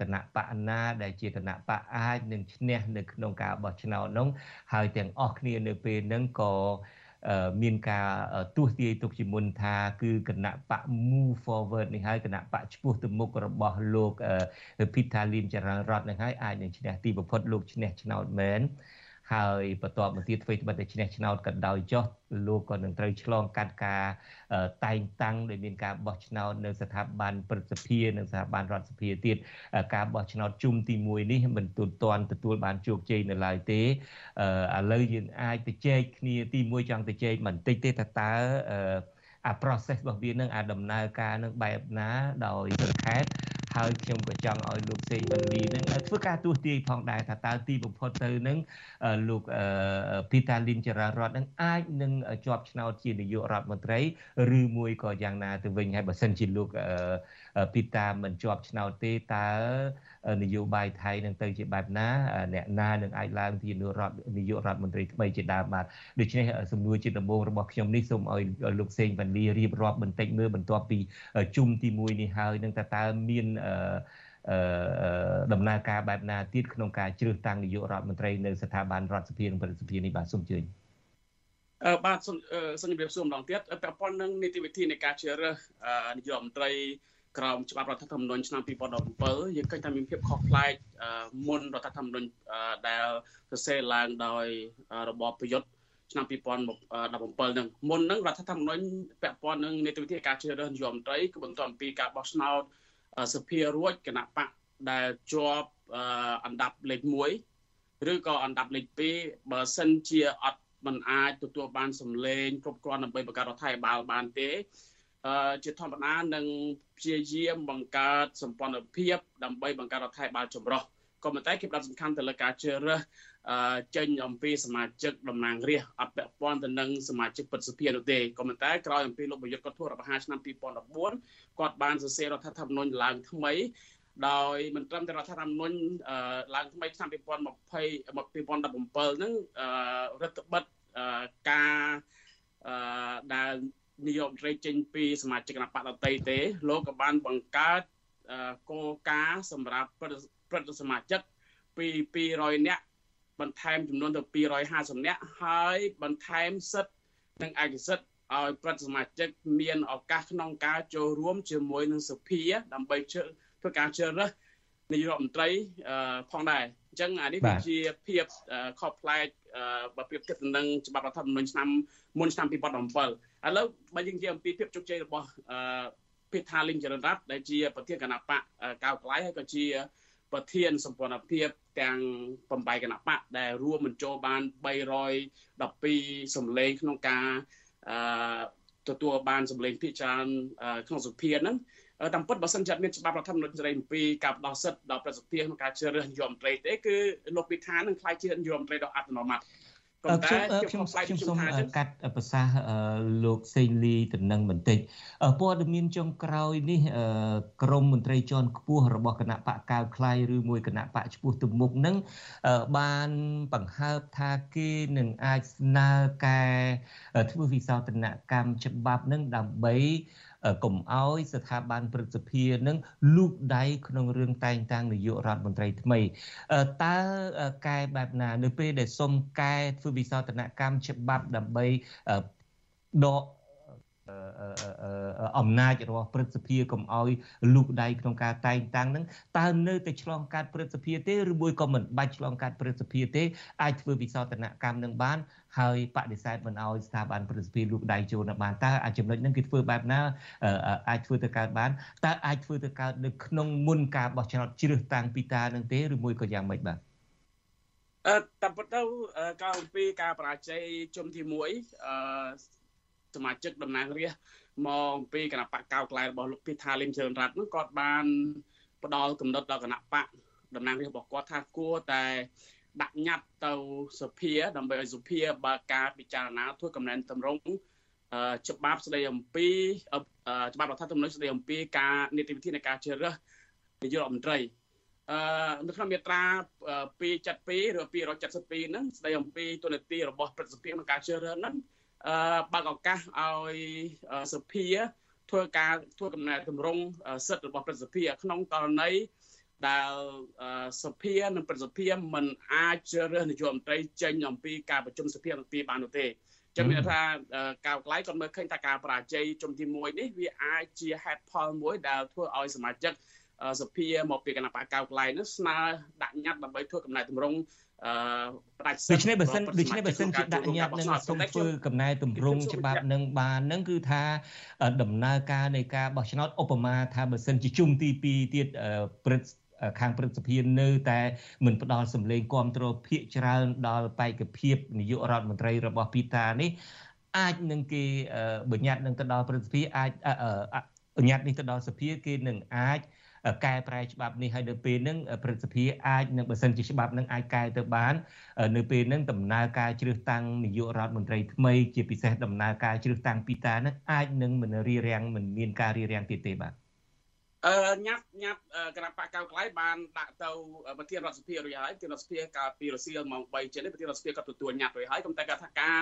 S4: គណៈបកណា ដែលជាគណៈបកអាចនឹងឈ្នះនៅក្នុងការបោះឆ្នោតនោះហើយទាំងអស់គ្នានៅពេលហ្នឹងក៏មានការទស្សទាយទុកជាមុនថាគឺគណៈបក move forward នេះហើយគណៈបកឈ្មោះទៅមុខរបស់លោក Peter Lim ចរណរដ្ឋនឹងហើយអាចនឹងឈ្នះទីបំផុតលោកឈ្នះឆ្នោតមែន ហើយបន្ទាប់មកទៀតធ្វើត្បិតតែឈ្នះឆ្នោតក៏ដោយចុះលោកក៏នឹងត្រូវឆ្លងកាត់ការតែងតាំងដោយមានការបោះឆ្នោតនៅស្ថាប័នព្រឹទ្ធសភានិងស្ថាប័នរដ្ឋសភាទៀតការបោះឆ្នោតជុំទី1នេះមិនទាន់ទទួលបានជោគជ័យនៅឡើយទេឥឡូវយើងអាចទៅចែកគ្នាទី1ចង់ទៅចែកបន្តិចទេថាតើអា process របស់វានឹងអាដំណើរការនឹងបែបណាដោយប្រខេត ហើយខ្ញុំក៏ចង់ឲ្យលោកសេងវណ្ណីនឹងធ្វើការទូទាយផងដែរថាតើទីបំផុតទៅនឹងលោកពីតាលីនចរារតនឹងអាចនឹងជាប់ឆ្នោតជានាយករដ្ឋមន្ត្រីឬមួយក៏យ៉ាងណាទៅវិញហើយបើសិនជាលោក ពីតាមិនជាប់ឆ្នោតទេតើនយោបាយថៃនឹងទៅជាបែបណាអ្នកណានឹងអាចឡើងជានាយករដ្ឋនាយករដ្ឋមន្ត្រីថ្មីជាដើមបាទដូច្នេះសំណួរជាដំបូងរបស់ខ្ញុំនេះសូមឲ្យលោកសេងវណ្ណីរៀបរាប់បន្តិចមើលបន្ទាប់ពីជុំទី1នេះហើយនឹងតើតើមានអឺដំណើរការបែបណាទៀតក្នុងការជ្រើសតាំងនាយករដ្ឋមន្ត្រីនៅស្ថាប័នរដ្ឋសភានិងប្រសិទ្ធភាពនេះបាទសូមអញ្ជើញ
S16: អឺបាទសូមសូមជម្រាបសួរម្ដងទៀតពាក់ព័ន្ធនឹងនីតិវិធីនៃការជ្រើសរើសនាយករដ្ឋមន្ត្រី ក្រោមច្បាប់រដ្ឋធម្មនុញ្ញឆ្នាំ2017យើងឃើញថាមានភាពខុសប្លែកមុនរដ្ឋធម្មនុញ្ញដែលសរសេរឡើងដោយរបបប្រយុទ្ធឆ្នាំ2017នឹងមុននឹងរដ្ឋធម្មនុញ្ញពាក់ព័ន្ធនឹងនីតិវិធីការជ្រើសរើសនាយករដ្ឋមន្ត្រីគឺបន្ទាប់ពីការបោះឆ្នោតសភារួចគណៈបកដែលជាប់អណ្ដាប់លេខ1ឬក៏អណ្ដាប់លេខ2បើសិនជាអត់មិនអាចទទួលបានសម្លេងគ្រប់គ្រាន់ដើម្បីបង្កើតរដ្ឋាភិបាលបានទេ ជាធម្មតានឹងព្យាយាមបង្កើតសម្ព័ន្ធភាពដើម្បីបង្កើតរដ្ឋាភិបាលចម្រុះក៏ប៉ុន្តែគេផ្ដោតសំខាន់ទៅលើការជ្រើសរើសចេញអំពីសមាជិកតំណាងរាស្ត្រអត់ពាក់ព័ន្ធទៅនឹងសមាជិកពិតសភានោះទេក៏ប៉ុន្តែក្រោយអំពីលោកប្រយុទ្ធគាត់ធ្វើរដ្ឋប្រហារឆ្នាំ2014គាត់បានសរសេររដ្ឋធម្មនុញ្ញឡើងថ្មីដោយមិនត្រឹមតែរដ្ឋធម្មនុញ្ញឡើងថ្មីឆ្នាំ2020 2017ហ្នឹងរដ្ឋបិទការដែល នាយករដ្ឋមន្ត្រីចេញពីសមាជិកគណៈបកដតីទេ លោកក៏បានបង្កើតគោលការណ៍សម្រាប់ព្រឹទ្ធសមាជិកពី200នាក់បន្ថែមចំនួនទៅ250នាក់ហើយបន្ថែមសិទ្ធិនិងឯកសិទ្ធិឲ្យព្រឹទ្ធសមាជិកមានឱកាសក្នុងការចូលរួមជាមួយនឹងសភាដើម្បីធ្វើការជ្រើសរើសនាយករដ្ឋមន្ត្រីផងដែរអញ្ចឹងអានេះវាជាភាពខុសប្លែកបើប្រៀបធៀបទៅនឹងច្បាប់រដ្ឋធម្មនុញ្ញឆ្នាំមុនឆ្នាំ2017 ឥឡូវបើយើងនិយាយអំពីភាពជោគជ័យរបស់ពេថាលីងចរណរ័ត្នដែលជាប្រធានគណៈបកកៅក្លាយហើយក៏ជា ប្រធានសម្ព័ន្ធភាពទាំង8គណៈបកដែលរួមបញ្ចូលបាន312សម្លេងក្នុងការអឺទទួលបានសម្លេងភាគច្រើនក្នុងសភាហ្នឹងតាមពិតបើសិនជាមានច្បាប់រដ្ឋធម្មនុញ្ញស្ដីអំពីការផ្ដោតសិទ្ធិដល់ប្រសិទ្ធភាពក្នុងការជ្រើសរើសនាយករដ្ឋមន្ត្រីទេគឺលោកពិថានឹងខ្លាយជានាយករដ្ឋមន្ត្រីដ៏អត្តនោម័ត
S4: ប៉ុន្តែខ្ញុំខ្ញុំសូមកាត់ប្រសាសន៍លោកសេងលីតំណឹងបន្តិចព័ត៌មានចុងក្រោយនេះក្រមមន្ត្រីជាន់ខ្ពស់របស់គណៈបកកៅខ្លៃឬមួយគណៈបកឈ្មោះទៅមុខនឹងបានបង្ហើបថាគេនឹងអាចស្នើកែធ្វើវិសោធនកម្មច្បាប់នឹងដើម្បី កុំអោយស្ថាប័នព្រឹទ្ធសភានឹងលូកដៃក្នុងរឿងតែងតាំងនាយករដ្ឋមន្ត្រីថ្មីតើកែបែបណា នៅពេលដែលសុំកែធ្វើវិសោធនកម្មច្បាប់ដើម្បីដក អំណាចរបស់ព្រឹទ្ធសភាកុំអោយលូកដៃក្នុងការតែងតាំងនឹងតើនៅតែឆ្លងកាត់ព្រឹទ្ធសភាទេឬមួយក៏មិនបាច់ឆ្លងកាត់ព្រឹទ្ធសភាទេអាចធ្វើវិសោធនកម្មនឹងបានហើយបដិសេធមិនអោយស្ថាប័នព្រឹទ្ធសភាលូកដៃចូលនៅបានតើអាចចំណុចហ្នឹងគេធ្វើបែបណាអាចធ្វើទៅកើតបានតើអាចធ្វើទៅកើតនៅក្នុងមុនការបោះឆ្នោតជ្រើសតាំងពីតានឹងទេឬមួយក៏យ៉ាងម៉េចបាទ
S16: អឺតាមពិតទៅកាលអំពីការបរាជ័យជុំទី1អឺ សមាជិកតំណាងរាស្ត្រមកអំពីគណៈបកកៅក្លែរបស់លោកពិថាលឹមជឿនរ័ត្ននោះគាត់បានផ្ដល់កំណត់ដល់គណៈបកតំណាងរាស្ត្ររបស់គាត់ថាគួរតែដាក់ញត្តិទៅសភាដើម្បីឲ្យសភាបើកការពិចារណាធ្វើកំណែនតម្រង់ច្បាប់ស្ដីអំពីច្បាប់រដ្ឋធម្មនុញ្ញស្ដីអំពីការនីតិវិធីនៃការជ្រើសរើសនាយករដ្ឋមន្ត្រីអឺនៅក្នុងមាត្រា272ឬ272ហ្នឹងស្ដីអំពីទូនាទីរបស់ប្រសិទ្ធភាពក្នុងការជ្រើសរើសហ្នឹងអឺ បើកឱកាសឲ្យសភាធ្វើការធ្វើកំណែតម្រង់សិទ្ធិរបស់ប្រសិទ្ធភាពក្នុងករណីដែលសភានិងប្រសិទ្ធភាពមិនអាចជ្រើសរើសនាយករដ្ឋមន្ត្រីចេញអំពីការប្រជុំសភាទាំងពីរបាននោះទេចឹងមានថាកៅក្លាយគាត់មើលឃើញថាការបរាជ័យជុំទី1នេះវាអាចជាហេតុផលមួយដែលធ្វើឲ្យសមាជិកសភាមកពីគណៈបកកៅក្លាយនោះស្នើដាក់ញត្តិដើម្បីធ្វើកំណែតម្រង់ អឺ
S4: ផ្ដាច់សិទ្ធិដូច្នេះបើសិនដូច្នេះបើសិនជាដាក់ញត្តិនឹងសូមធ្វើកំណែតម្រង់ច្បាប់នឹងបាននឹងគឺថាដំណើរការនៃការបោះឆ្នោតឧបមាថាបើសិនជាជុំទី2ទៀតព្រឹទ្ធខាងព្រឹទ្ធសភានៅតែមិនផ្ដល់សម្លេងគ្រប់គ្រងភាកច្រើនដល់បេក្ខភាពនាយករដ្ឋមន្ត្រីរបស់ពីតានេះអាចនឹងគេបញ្ញត្តិនឹងទៅដល់ព្រឹទ្ធសភាអាចបញ្ញត្តិនេះទៅដល់សភាគេនឹងអាច កែប្រែច្បាប់នេះហើយនៅពេលហ្នឹងព្រឹទ្ធសភាអាចនឹងបើសិនជាច្បាប់ហ្នឹងអាចកែទៅបាន នៅពេលហ្នឹងដំណើរការជ្រើសតាំងនាយករដ្ឋមន្ត្រីថ្មីជាពិសេសដំណើរការជ្រើសតាំងពីតាហ្នឹងអាចនឹងមិនរារាំងមិនមានការរារាំងទៀតទេបាទ
S16: អឺញ៉ាត់ញ៉ាត់គណៈបកកៅក្លាយបានដាក់ទៅប្រធានរដ្ឋសភារួចហើយប្រធានរដ្ឋសភាកាលពីរសៀលម៉ោង3ចេញនេះប្រធានរដ្ឋសភាក៏ទទួលញ៉ាត់រួចហើយប៉ុន្តែគាត់ថាការ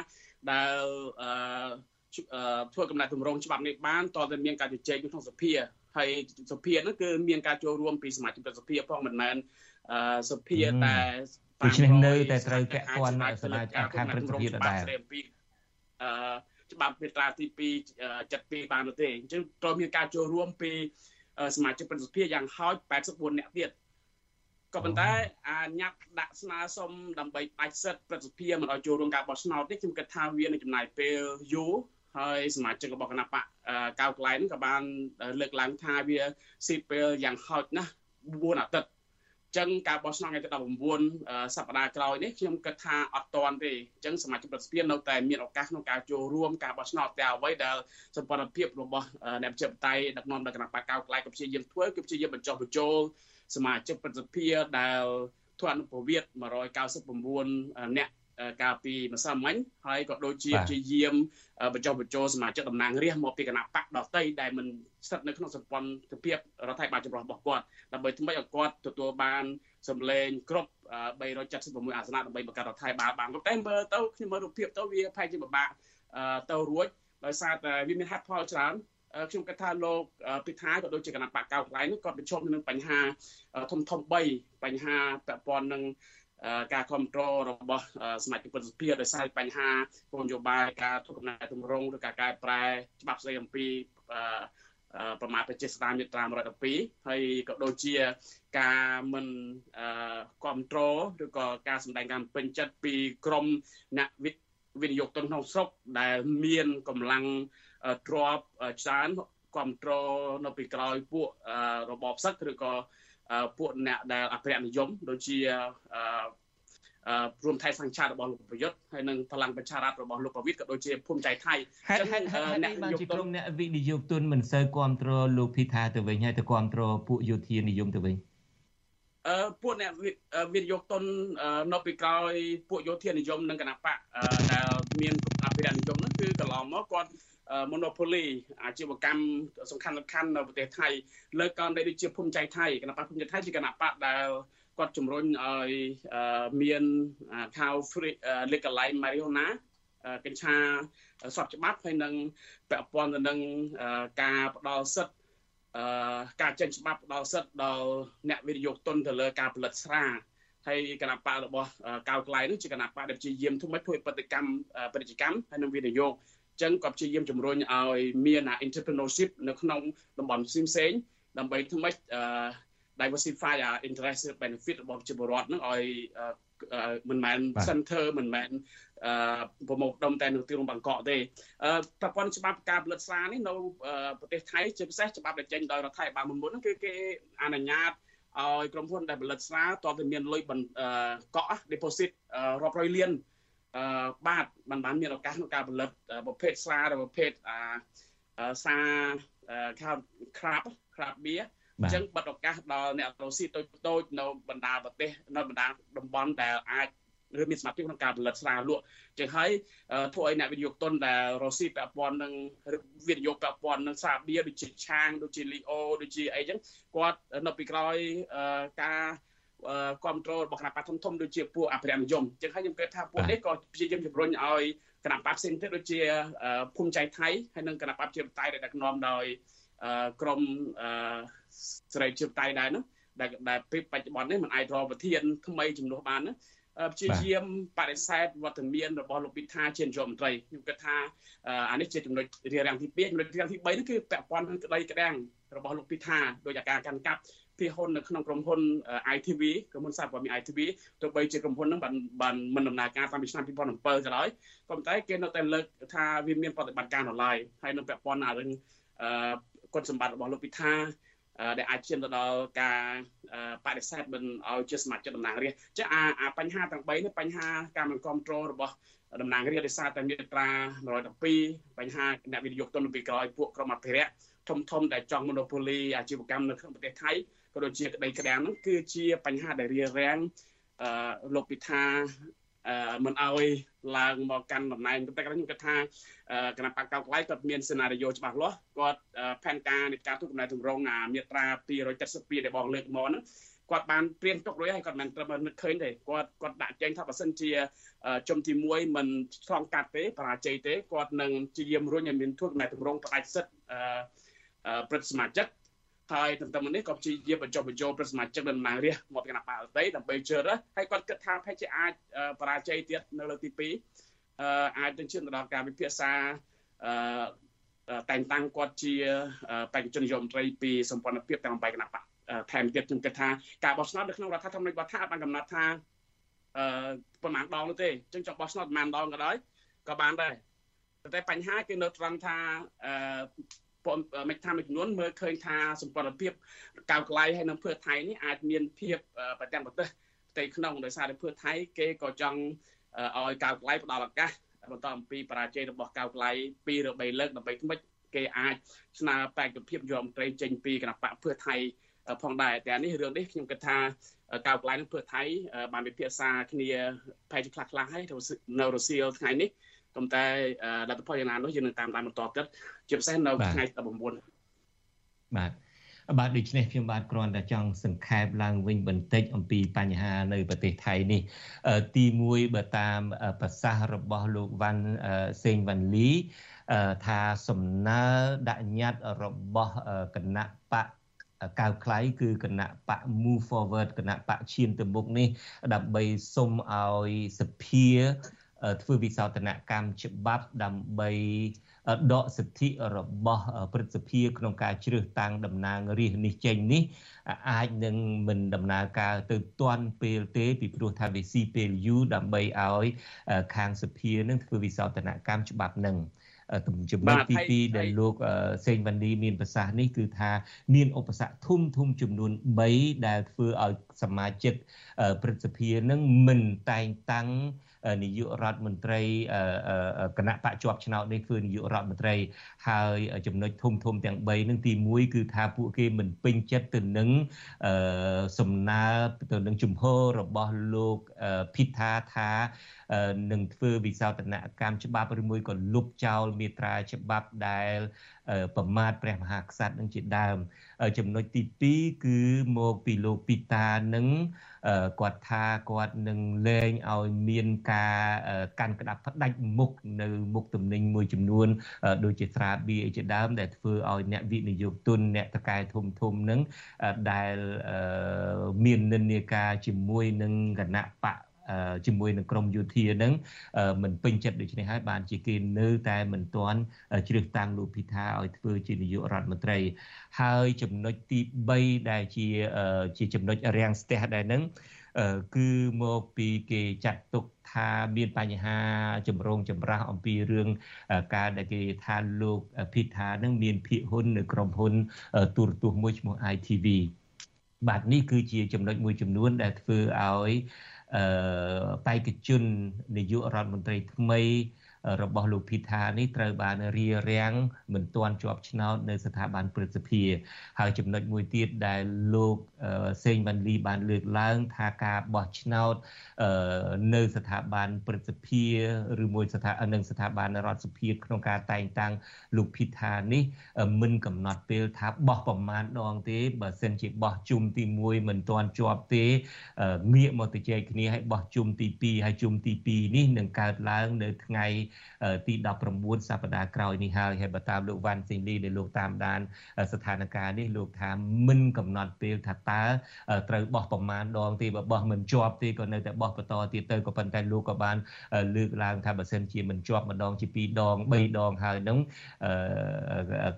S16: ដែលអឺធ្វើកំណែតម្រង់ច្បាប់នេះបានតើតែមានការជជែកក្នុងសភា ហើយសភាហ្នឹងគឺមានការចូលរួមពីសមាជិកប្រសិទ្ធភាពផងមិនមែនសភាតែ
S4: ដូច្នេះនៅតែត្រូវពាក់ព័ន្ធសមាជិកខាងប្រសិទ្ធភាពដដែល
S16: អឺច្បាប់មាត្រាទី2 72បាននោះទេអញ្ចឹងត្រូវមានការចូលរួមពីសមាជិកប្រសិទ្ធភាពយ៉ាងហោច84នាក់ទៀតក៏ប៉ុន្តែអាញាត់ដាក់ស្នើសុំដើម្បីបាច់សិទ្ធិប្រសិទ្ធភាពមិនឲ្យចូលរួមការបោះឆ្នោតនេះខ្ញុំគិតថាវានឹងចំណាយពេលយូរ ហើយសមាជិករបស់គណៈបកកៅក្លែងក៏បានលើកឡើងថាវាស៊ីពេលយ៉ាងហោចណាស់4អាទិត្យចឹងការបោះឆ្នោតថ្ងៃទី19សប្តាហ៍ក្រោយនេះខ្ញុំគិតថាអត់តាន់ទេអញ្ចឹងសមាជិកប្រសិទ្ធភាពនៅតែមានឱកាសក្នុងការចូលរួមការបោះឆ្នោតតែអ្វីដែលសម្ព័ន្ធភាពរបស់អ្នកប្រជាធិបតេយ្យដឹកនាំដោយគណៈបកកៅក្លែងក៏ព្យាយាមធ្វើគឺព្យាយាមបញ្ចុះបញ្ចូលសមាជិកប្រសិទ្ធភាពដែលធ្វើអនុប្រវត្តិ199អ្នក កាលពីម្សិលមិញហើយក៏ដូចជាព្យាយាមបញ្ចុះបញ្ចូលសមាជិកតំណាងរាស្ត្រមកពីគណៈបកដតីដែលមិនស្ថិតនៅក្នុងសម្ព័ន្ធភាពរដ្ឋាភិបាលចម្រុះរបស់គាត់ដើម្បីធ្វើឲ្យគាត់ទទួលបានសម្លេងគ្រប់376អាសនៈដើម្បីបង្កើតរដ្ឋាភិបាលបានតែមើលទៅខ្ញុំមើលរូបភាពទៅវាផែនជាពិបាកទៅរួចដោយសារតែវាមានហេតុផលច្រើនខ្ញុំគិតថាលោកពិថាក៏ដូចជាគណៈបកកៅកន្លែងនេះគាត់ប្រឈមនឹងបញ្ហាធំធំ3បញ្ហាពាក់ព័ន្ធនឹង ការគ្រប់គ្រងរបស់សមាជិកប្រសិទ្ធភាពដោយសារបញ្ហាគោលនយោបាយការធ្វើកំណែទម្រង់ឬការកែប្រែច្បាប់ស្តីអំពីប្រមាថប្រជាស្ដារមាត្រា112ហើយក៏ដូចជាការមិនគ្រប់គ្រងឬក៏ការសម្ដែងការពេញចិត្តពីក្រមអ្នកវិនិយោគទុនក្នុងស្រុកដែលមានកម្លាំងទ្របច្រើនគ្រប់គ្រងនៅពីក្រោយពួករបបសឹកឬក៏ ពួកអ្នកដែលអភិរក្សនិយមដូចជារួមថៃសង្ឆាតរបស់លោកប្រយុទ្ធហើយនិងបលាំងប្រជារដ្ឋរបស់លោកប្រវិតក៏ដូចជាភូមិចៃថៃ
S4: ហេតុហេតុអ្នកបានជាក្រុមអ្នកវិនិយោគទុនមិនសូវគ្រប់គ្រងលោកភីថាទៅវិញហើយទៅគ្រប់គ្រងពួកយោធានិយមទៅវិញ
S16: អឺពួកអ្នកវិនិយោគទុននៅពីក្រោយពួកយោធានិយមនិងគណៈបកដែលមានអភិរក្សនិយមហ្នឹងគឺកន្លងមកគាត់ monopoly អាជីវកម្មសំខាន់សំខាន់នៅប្រទេសថៃលើកករណីដូចជាភូមិចៃថៃគណៈបកភូមិចៃថៃជាគណៈបកដែលគាត់ជំរុញឲ្យមាន cow free legalize marijuana កញ្ឆាស្របច្បាប់ហើយនឹងពាក់ព័ន្ធទៅនឹងការផ្ដល់សិទ្ធិការចេញច្បាប់ផ្ដល់សិទ្ធិដល់អ្នកវិនិយោគទុនទៅលើការផលិតស្រាហើយគណៈបករបស់កៅក្លាយនេះជាគណៈបកដែលជាយាមធ្វើម៉េចធ្វើបដកម្មពាណិជ្ជកម្មហើយនឹងវិនិយោគ ចឹងក៏ព្យាយាមជំរុញឲ្យមាន entrepreneurship នៅក្នុងតំបន់ផ្សេងៗដើម្បីធ្វើម៉េច diversify our interest benefit របស់ប្រជាពលរដ្ឋហ្នឹងឲ្យមិនមែន center មិនមែនអឺប្រមូលដុំតែនៅទីរួមបាងកកទេអឺប្រព័ន្ធច្បាប់ការផលិតស្រានេះនៅប្រទេសថៃជាពិសេសច្បាប់ដែលចេញដោយរដ្ឋាភិបាលមុនមុនហ្នឹងគឺគេអនុញ្ញាតឲ្យក្រុមហ៊ុនដែលផលិតស្រាតើតែមានលុយកក់ deposit រាប់រយលាន អឺបាទបានបានមានឱកាសក្នុងការផលិតប្រភេទស្រាឬប្រភេទអាសាខាប់ crab crab beer អញ្ចឹងបិទឱកាសដល់អ្នករស៊ីតូចតូចនៅបណ្ដាប្រទេសនៅបណ្ដាតំបន់ដែលអាចឬមានសមត្ថភាពក្នុងការផលិតស្រាលក់ចឹងហើយធ្វើឲ្យអ្នកវិនិយោគទុនដែលរស៊ីពាក់ព័ន្ធនឹងវិនិយោគពាក់ព័ន្ធនឹងស្រាបៀរដូចជាឆាងដូចជាលីអូដូចជាអីចឹងគាត់នៅពីក្រោយការ គ្រប់គ្រងរបស់គណៈបកធំធំដូចជាពួកអភិរក្សនិយមចឹងហើយខ្ញុំគិតថាពួកនេះក៏ព្យាយាមជំរុញឲ្យគណៈបកផ្សេងទៀតដូចជាភូមិចៃថៃហើយនិងគណៈបកជាបតៃដែលដឹកនាំដោយក្រមសេរីជាបតៃដែរនោះដែលដែលពេលបច្ចុប្បន្ននេះมันអាចរកប្រធានថ្មីជំនួសបានណាព្យាយាមបដិសេធវត្តមានរបស់លោកពិថាជានាយករដ្ឋមន្ត្រីខ្ញុំគិតថាអានេះជាចំណុចរារាំងទី2ចំណុចរារាំងទី3នេះគឺពាក់ព័ន្ធនឹងក្តីក្តាំងរបស់លោកពិថាដោយអាការកាន់កាប់ ភាគហ៊ុននៅក្នុងក្រុមហ៊ុន ITV ក្រុមហ៊ុនសារព័ត៌មាន ITV ទោះបីជាក្រុមហ៊ុនហ្នឹងបានបានមិនដំណើរការតាំងពីឆ្នាំ2007ក៏ដោយក៏ប៉ុន្តែគេនៅតែលើកថាវាមានប្រតិបត្តិការនៅឡើយហើយនៅពាក់ព័ន្ធនឹងរឿងគុណសម្បត្តិរបស់លោកពិថាដែលអាចឈានទៅដល់ការបដិសេធមិនឲ្យជាសមាជិកតំណាងរាស្ត្រចឹងអាបញ្ហាទាំង3នេះបញ្ហាការមិនគ្រប់គ្រងរបស់តំណាងរាស្ត្រដោយសារតែមាត្រា112បញ្ហាអ្នកវិនិយោគទុនពីក្រោយពួកក្រុមអភិរក្សធំធំដែលចង់ monopoly អាជីវកម្មនៅក្នុងប្រទេសថៃ ក៏ដូចជាក្តីក្តាំងហ្នឹងគឺជាបញ្ហាដែលរារាំងអឺលោកពិថាមិនអោយឡើងមកកាន់តំណែងតែខ្ញុំគិតថាគណៈបកកៅក្លៃគាត់មានសេណារីយ៉ូច្បាស់លាស់គាត់ផែនការនៃការទូតកំណែទម្រង់អាមាត្រា272ដែលបងលើកមកហ្នឹងគាត់បានព្រៀនទុករួចហើយគាត់មិនត្រឹមនឹកឃើញទេគាត់គាត់ដាក់ចេញថាបើសិនជាជុំទី1មិនឆ្លងកាត់ទេបរាជ័យទេគាត់នឹងជាយាមរុញឲ្យមានទូតកំណែទម្រង់ផ្ដាច់សិទ្ធព្រឹទ្ធសមាជិក ហើយទន្ទឹមនេះក៏ព្យាយាមបញ្ចុះបញ្ចូលប្រសមាជិកដំណើររាជមកគណៈបកអតីដើម្បីជឿរហើយគាត់គិតថាប្រហែលជាអាចបរាជ័យទៀតនៅលើកទី2អឺអាចទៅជឿទៅដល់ការវិភាសាអឺតែងតាំងគាត់ជាបេក្ខជននាយករដ្ឋមន្ត្រីពីសម្ព័ន្ធភាពទាំងបែបគណៈបកថែមទៀតខ្ញុំគិតថាការបោះឆ្នោតនៅក្នុងរដ្ឋធម្មនុញ្ញរដ្ឋាបានកំណត់ថាអឺប្រហែលដងនោះទេអញ្ចឹងចង់បោះឆ្នោតប្រហែលដងក៏ដោយក៏បានដែរតែបញ្ហាគឺនៅត្រង់ថាអឺ មេថាមួយចំនួនមើលឃើញថាសម្ព័ន្ធភាពកៅក្លាយហើយនៅភឿថៃនេះអាចមានភាពប្រចាំប្រទេសផ្ទៃក្នុងដោយសារតែភឿថៃគេក៏ចង់ឲ្យកៅក្លាយផ្ដល់ឱកាសបន្តអំពីបរាជ័យរបស់កៅក្លាយ2ឬ3លើកដើម្បីថ្មិចគេអាចស្នើបេក្ខភាពយកមន្ត្រីចេញពីគណៈបកភឿថៃផងដែរតែនេះរឿងនេះខ្ញុំគិតថាកៅក្លាយនឹងភឿថៃបានពិភាក្សាគ្នាផែជាខ្លះខ្លះហើយនៅរុស្ស៊ីថ្ងៃនេះ ប៉ុន្តែលទ្ធផលយ៉ាងណានោះយើងនឹងតាមដានបន្តទៀតជាពិសេសនៅថ្ងៃ19
S4: បាទបាទដូច្នេះខ្ញុំបាទគ្រាន់តែចង់សង្ខេបឡើងវិញបន្តិចអំពីបញ្ហានៅប្រទេសថៃនេះទី1បើតាមប្រសាសន៍របស់លោកវ៉ាន់សេងវ៉ាន់លីថាសំណើដាក់ញត្តិរបស់គណៈបកកៅខ្លៃគឺគណៈបក move forward គណៈបកឈានទៅមុខនេះដើម្បីសុំឲ្យសភា ធ្វើវិសោធនកម្មច្បាប់ដើម្បីដកសិទ្ធិរបស់ព្រឹទ្ធសភាក្នុងការជ្រើសតាំងតំណាងរាស្ត្រនេះចេញនេះអាចនឹងមិនដំណើរការទៅទាន់ពេលទេពីព្រោះថាវាស៊ីពេលយូរដើម្បីឲ្យខាងសភានឹងធ្វើវិសោធនកម្មច្បាប់នឹងចំណុចទី2ដែលលោកសេងវ៉ាន់ឌីមានប្រសាសន៍នេះគឺថាមានឧបសគ្គធំធំចំនួន3ដែលធ្វើឲ្យសមាជិកព្រឹទ្ធសភានឹងមិនតែងតាំង នាយករដ្ឋមន្ត្រីគណៈបកជាប់ឆ្នោតនេះធ្វើនាយករដ្ឋមន្ត្រី ហើយចំណុចធំធំទាំង3នឹងទី1គឺថាពួកគេមិនពេញចិត្តទៅនឹងសំណើទៅនឹងជំហររបស់លោកភិថាថានឹងធ្វើវិសោធនកម្មច្បាប់ឬមួយក៏លុបចោលមាត្រាច្បាប់ដែលប្រមាថព្រះមហាក្សត្រនឹងជាដើមចំណុចទី2គឺមកពីលោកពីតានឹងគាត់ថាគាត់នឹងលែងឲ្យមានការកាន់ក្តាប់ផ្ដាច់មុខនៅមុខទំនិញមួយចំនួនដូចជាត្រាបៀជាដើមដែលធ្វើឲ្យអ្នកវិនិយោគទុនអ្នកតកែធំធំនឹងដែលមាននិន្នាការជាមួយនឹងគណៈបកជាមួយនឹងក្រមយោធានឹងមិនពេញចិត្តដូច្នេះហើយបានជាគេនៅតែមិនទាន់ជ្រើសតាំងលោកពិថាឲ្យធ្វើជានាយករដ្ឋមន្ត្រី ហើយចំណុចទី3ដែលជាជាចំណុចរាំងស្ទះដែរនឹង គឺមកពីគេចាត់ទុកថាមានបញ្ហាចម្រូងចម្រាសអំពីរឿងការដែលគេថាលោកភិថានឹងមានភាគហ៊ុននៅក្រុមហ៊ុនទូរទស្សន៍មួយឈ្មោះ ITV បាទនេះគឺជាចំណុចមួយចំនួនដែលធ្វើឲ្យអឺបេក្ខជននាយករដ្ឋមន្ត្រីថ្មី របស់លោកភីថានេះត្រូវបានរៀបរៀងមិនទាន់ជាប់ឆ្នោតនៅស្ថាប័នព្រឹទ្ធសភាហើយចំណុចមួយទៀតដែលលោកសេងវ៉ាន់លីបានលើកឡើងថាការបោះឆ្នោតនៅស្ថាប័នព្រឹទ្ធសភាឬមួយស្ថានឹងស្ថាប័នរដ្ឋសភាក្នុងការតែងតាំងលោកភីថានេះមិនកំណត់ពេលថាបោះប្រមាណដងទេបើសិនជាបោះជុំទី1មិនទាន់ជាប់ទេងាកមកទៅជែកគ្នាឲ្យបោះជុំទី2ហើយជុំទី2នេះនឹងកើតឡើងនៅថ្ងៃទី19សប្តាហ៍ក្រោយនេះហើយហើយបើតាមលោកវ៉ាន់ស៊ីលីដែលលោកតាមដានស្ថានភាពនេះលោកថាមិនកំណត់ពេលថាតើត្រូវបោះប្រមាណដងទេបើបោះមិនជាប់ទេក៏នៅតែបោះបន្តទៀតទៅក៏ប៉ុន្តែលោកក៏បានលើកឡើងថាបើសិនជាមិនជាប់ម្ដងជា2ដង3ដងហើយនឹង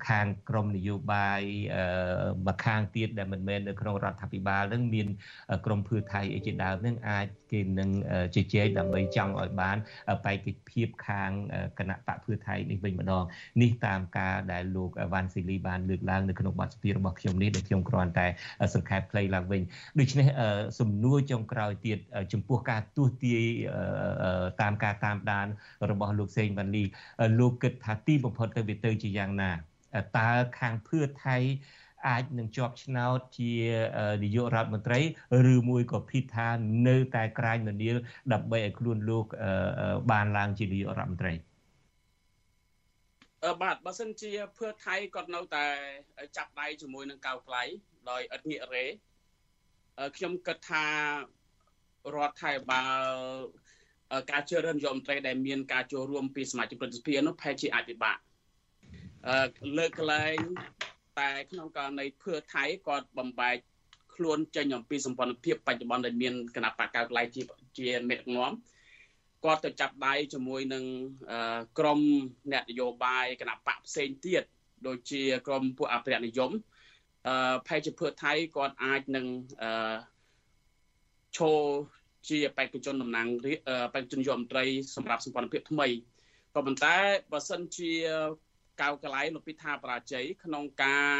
S4: ខាងក្រមនយោបាយមួយខាងទៀតដែលមិនមែននៅក្នុងរដ្ឋាភិបាលនឹងមានក្រមភឿថៃអីជាដើមនឹងអាចគេនឹងជជែកដើម្បីចង់ឲ្យបានបេក្ខភាពខាងគណៈបកភឿថៃនេះវិញម្ដងនេះតាមការដែលលោកវ៉ាន់ស៊ីលីបានលើកឡើងនៅក្នុងបទសម្ភាសន៍របស់ខ្ញុំនេះដែលខ្ញុំគ្រាន់តែសង្ខេបខ្លីឡើងវិញដូច្នេះសំណួរចុងក្រោយទៀតចំពោះការទស្សទាយតាមការតាមដាន របស់លោកសេងវ៉ាន់លីលោកគិតថាទីបំផុតទៅវាទៅជាយ៉ាងណាតើខាងភឿថៃ អាចនឹងជាប់ឆ្នោតជានាយករដ្ឋមន្ត្រីឬមួយក៏ភិតថានៅតែក្រាញមនាលដើម្បីឲ្យខ្លួនលោកបានឡើងជានាយករដ្ឋមន្ត្រី
S16: អឺបាទបើសិនជាភឿថៃគាត់នៅតែចាប់ដៃជាមួយនឹងកៅក្លៃដោយឥតងាករេខ្ញុំគិតថារដ្ឋថៃបាលការជឿរើសនាយករដ្ឋមន្ត្រីដែលមានការចូលរួមពីសមាជិកប្រតិភិនោះប្រហែលជាអាចពិបាកអឺលើកលែង តែក្នុងករណីភឿថៃគាត់បំបែកខ្លួនចេញអំពីសម្ព័ន្ធភាពបច្ចុប្បន្នដែលមានគណៈបកកៅក្លាយជាជាមេដឹកនាំគាត់ទៅចាប់ដៃជាមួយនឹងក្រមអ្នកនយោបាយគណៈបកផ្សេងទៀតដូចជាក្រមពួកអភិរក្សនិយមអឺផែជាភឿថៃគាត់អាចនឹងអឺឈរជាបេក្ខជនតំណាងបេក្ខជនយមត្រីសម្រាប់សម្ព័ន្ធភាពថ្មីក៏ប៉ុន្តែបើសិនជា កៅកលៃលោកពិថាបរាជ័យក្នុងការ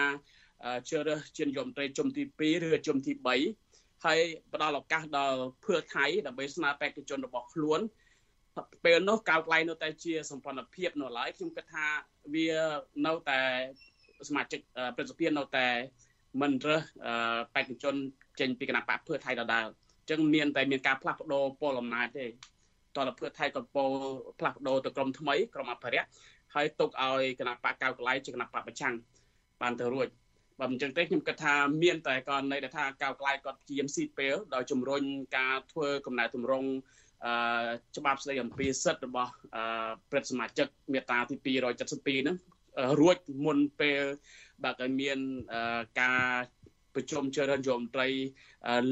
S16: ជ្រើសរើសជានាយករដ្ឋមន្ត្រីជុំទី2ឬជុំទី3ហើយផ្ដល់ឱកាសដល់ភឿថៃដើម្បីស្នើបេក្ខជនរបស់ខ្លួនពេលនោះកៅក្លៃនៅតែជាសម្ព័ន្ធភាពនៅឡើយខ្ញុំគិតថាវានៅតែសមាជិកប្រសិទ្ធភាពនៅតែមិនរើសបេក្ខជនចេញពីគណៈបកភឿថៃដដែលអញ្ចឹងមានតែមានការផ្លាស់ប្ដូរពលអំណាចទេតើភឿថៃក៏ពោផ្លាស់ប្ដូរទៅក្រុមថ្មីក្រុមអភិរក្ស ហើយទុកឲ្យគណៈបកកៅកលៃជាគណៈបកប្រឆាំងបានទៅរួចបើមិនចឹងទេខ្ញុំគិតថាមានតែករណីដែលថាកៅកលៃគាត់ជាមស៊ីពេលដោយជំរុញការធ្វើកំណែទម្រង់អឺច្បាប់ស្តីអំពីសិទ្ធិរបស់អឺព្រឹទ្ធសមាជិកមាត្រាទី272ហ្នឹងរួចមុនពេលបើកឲ្យមានការ ប្រជុំជ្រើសរើសយមត្រី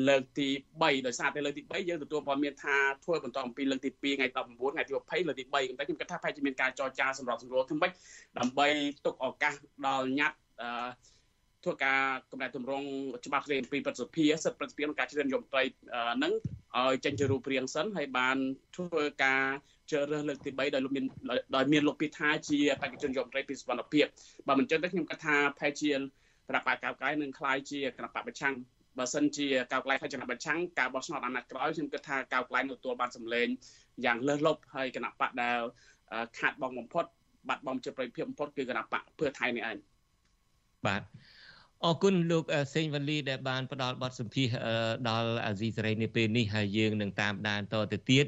S16: លើកទី3ដោយសារតែលើកទី3យើងទទួលព័ត៌មានថាធ្វើបន្តអំពីលើកទី2ថ្ងៃ19ថ្ងៃទី20លើកទី3តែខ្ញុំគិតថាប្រហែលជាមានការចរចាសម្រាប់សម្រួលធ្វើម៉េចដើម្បីទុកឱកាសដល់ញ៉ាត់អឺធ្វើការកំណែតម្រង់ច្បាប់ស្តីពីប្រសិទ្ធភាពសិទ្ធិប្រសិទ្ធភាពក្នុងការជ្រើសរើសយមត្រីហ្នឹងឲ្យចេញជារូបរាងសិនហើយបានធ្វើការជ្រើសរើសលើកទី3ដោយលោកមានដោយមានលោកពិថាជាបេក្ខជនយមត្រីពីសវណ្ណភាពបើមិនចឹងទេខ្ញុំគិតថាផែជា គណៈបកកៅកៅនឹងคล้ายជាគណៈបកប្រឆាំង បើសិនជាก้าวไกลហើយចំណាប់ប្រឆាំងការបោះឆ្នោតអាណត្តិក្រោយខ្ញុំគិតថាก้าวไกลទទួលបានសម្លេងយ៉ាងលើសលប់ហើយគណៈបកដែលខាត់បងបំផុតបាត់បង់ជាប្រយោជន៍បំផុតគឺគណៈបកเพื่อថៃនេះឯង
S4: បាទ អរគុណលោកសេងវ៉ាលីដែលបានផ្ដល់បទសម្ភាសដល់អាស៊ីសេរីនៅពេលនេះហើយយើងនឹងតាមដានតទៅទៀត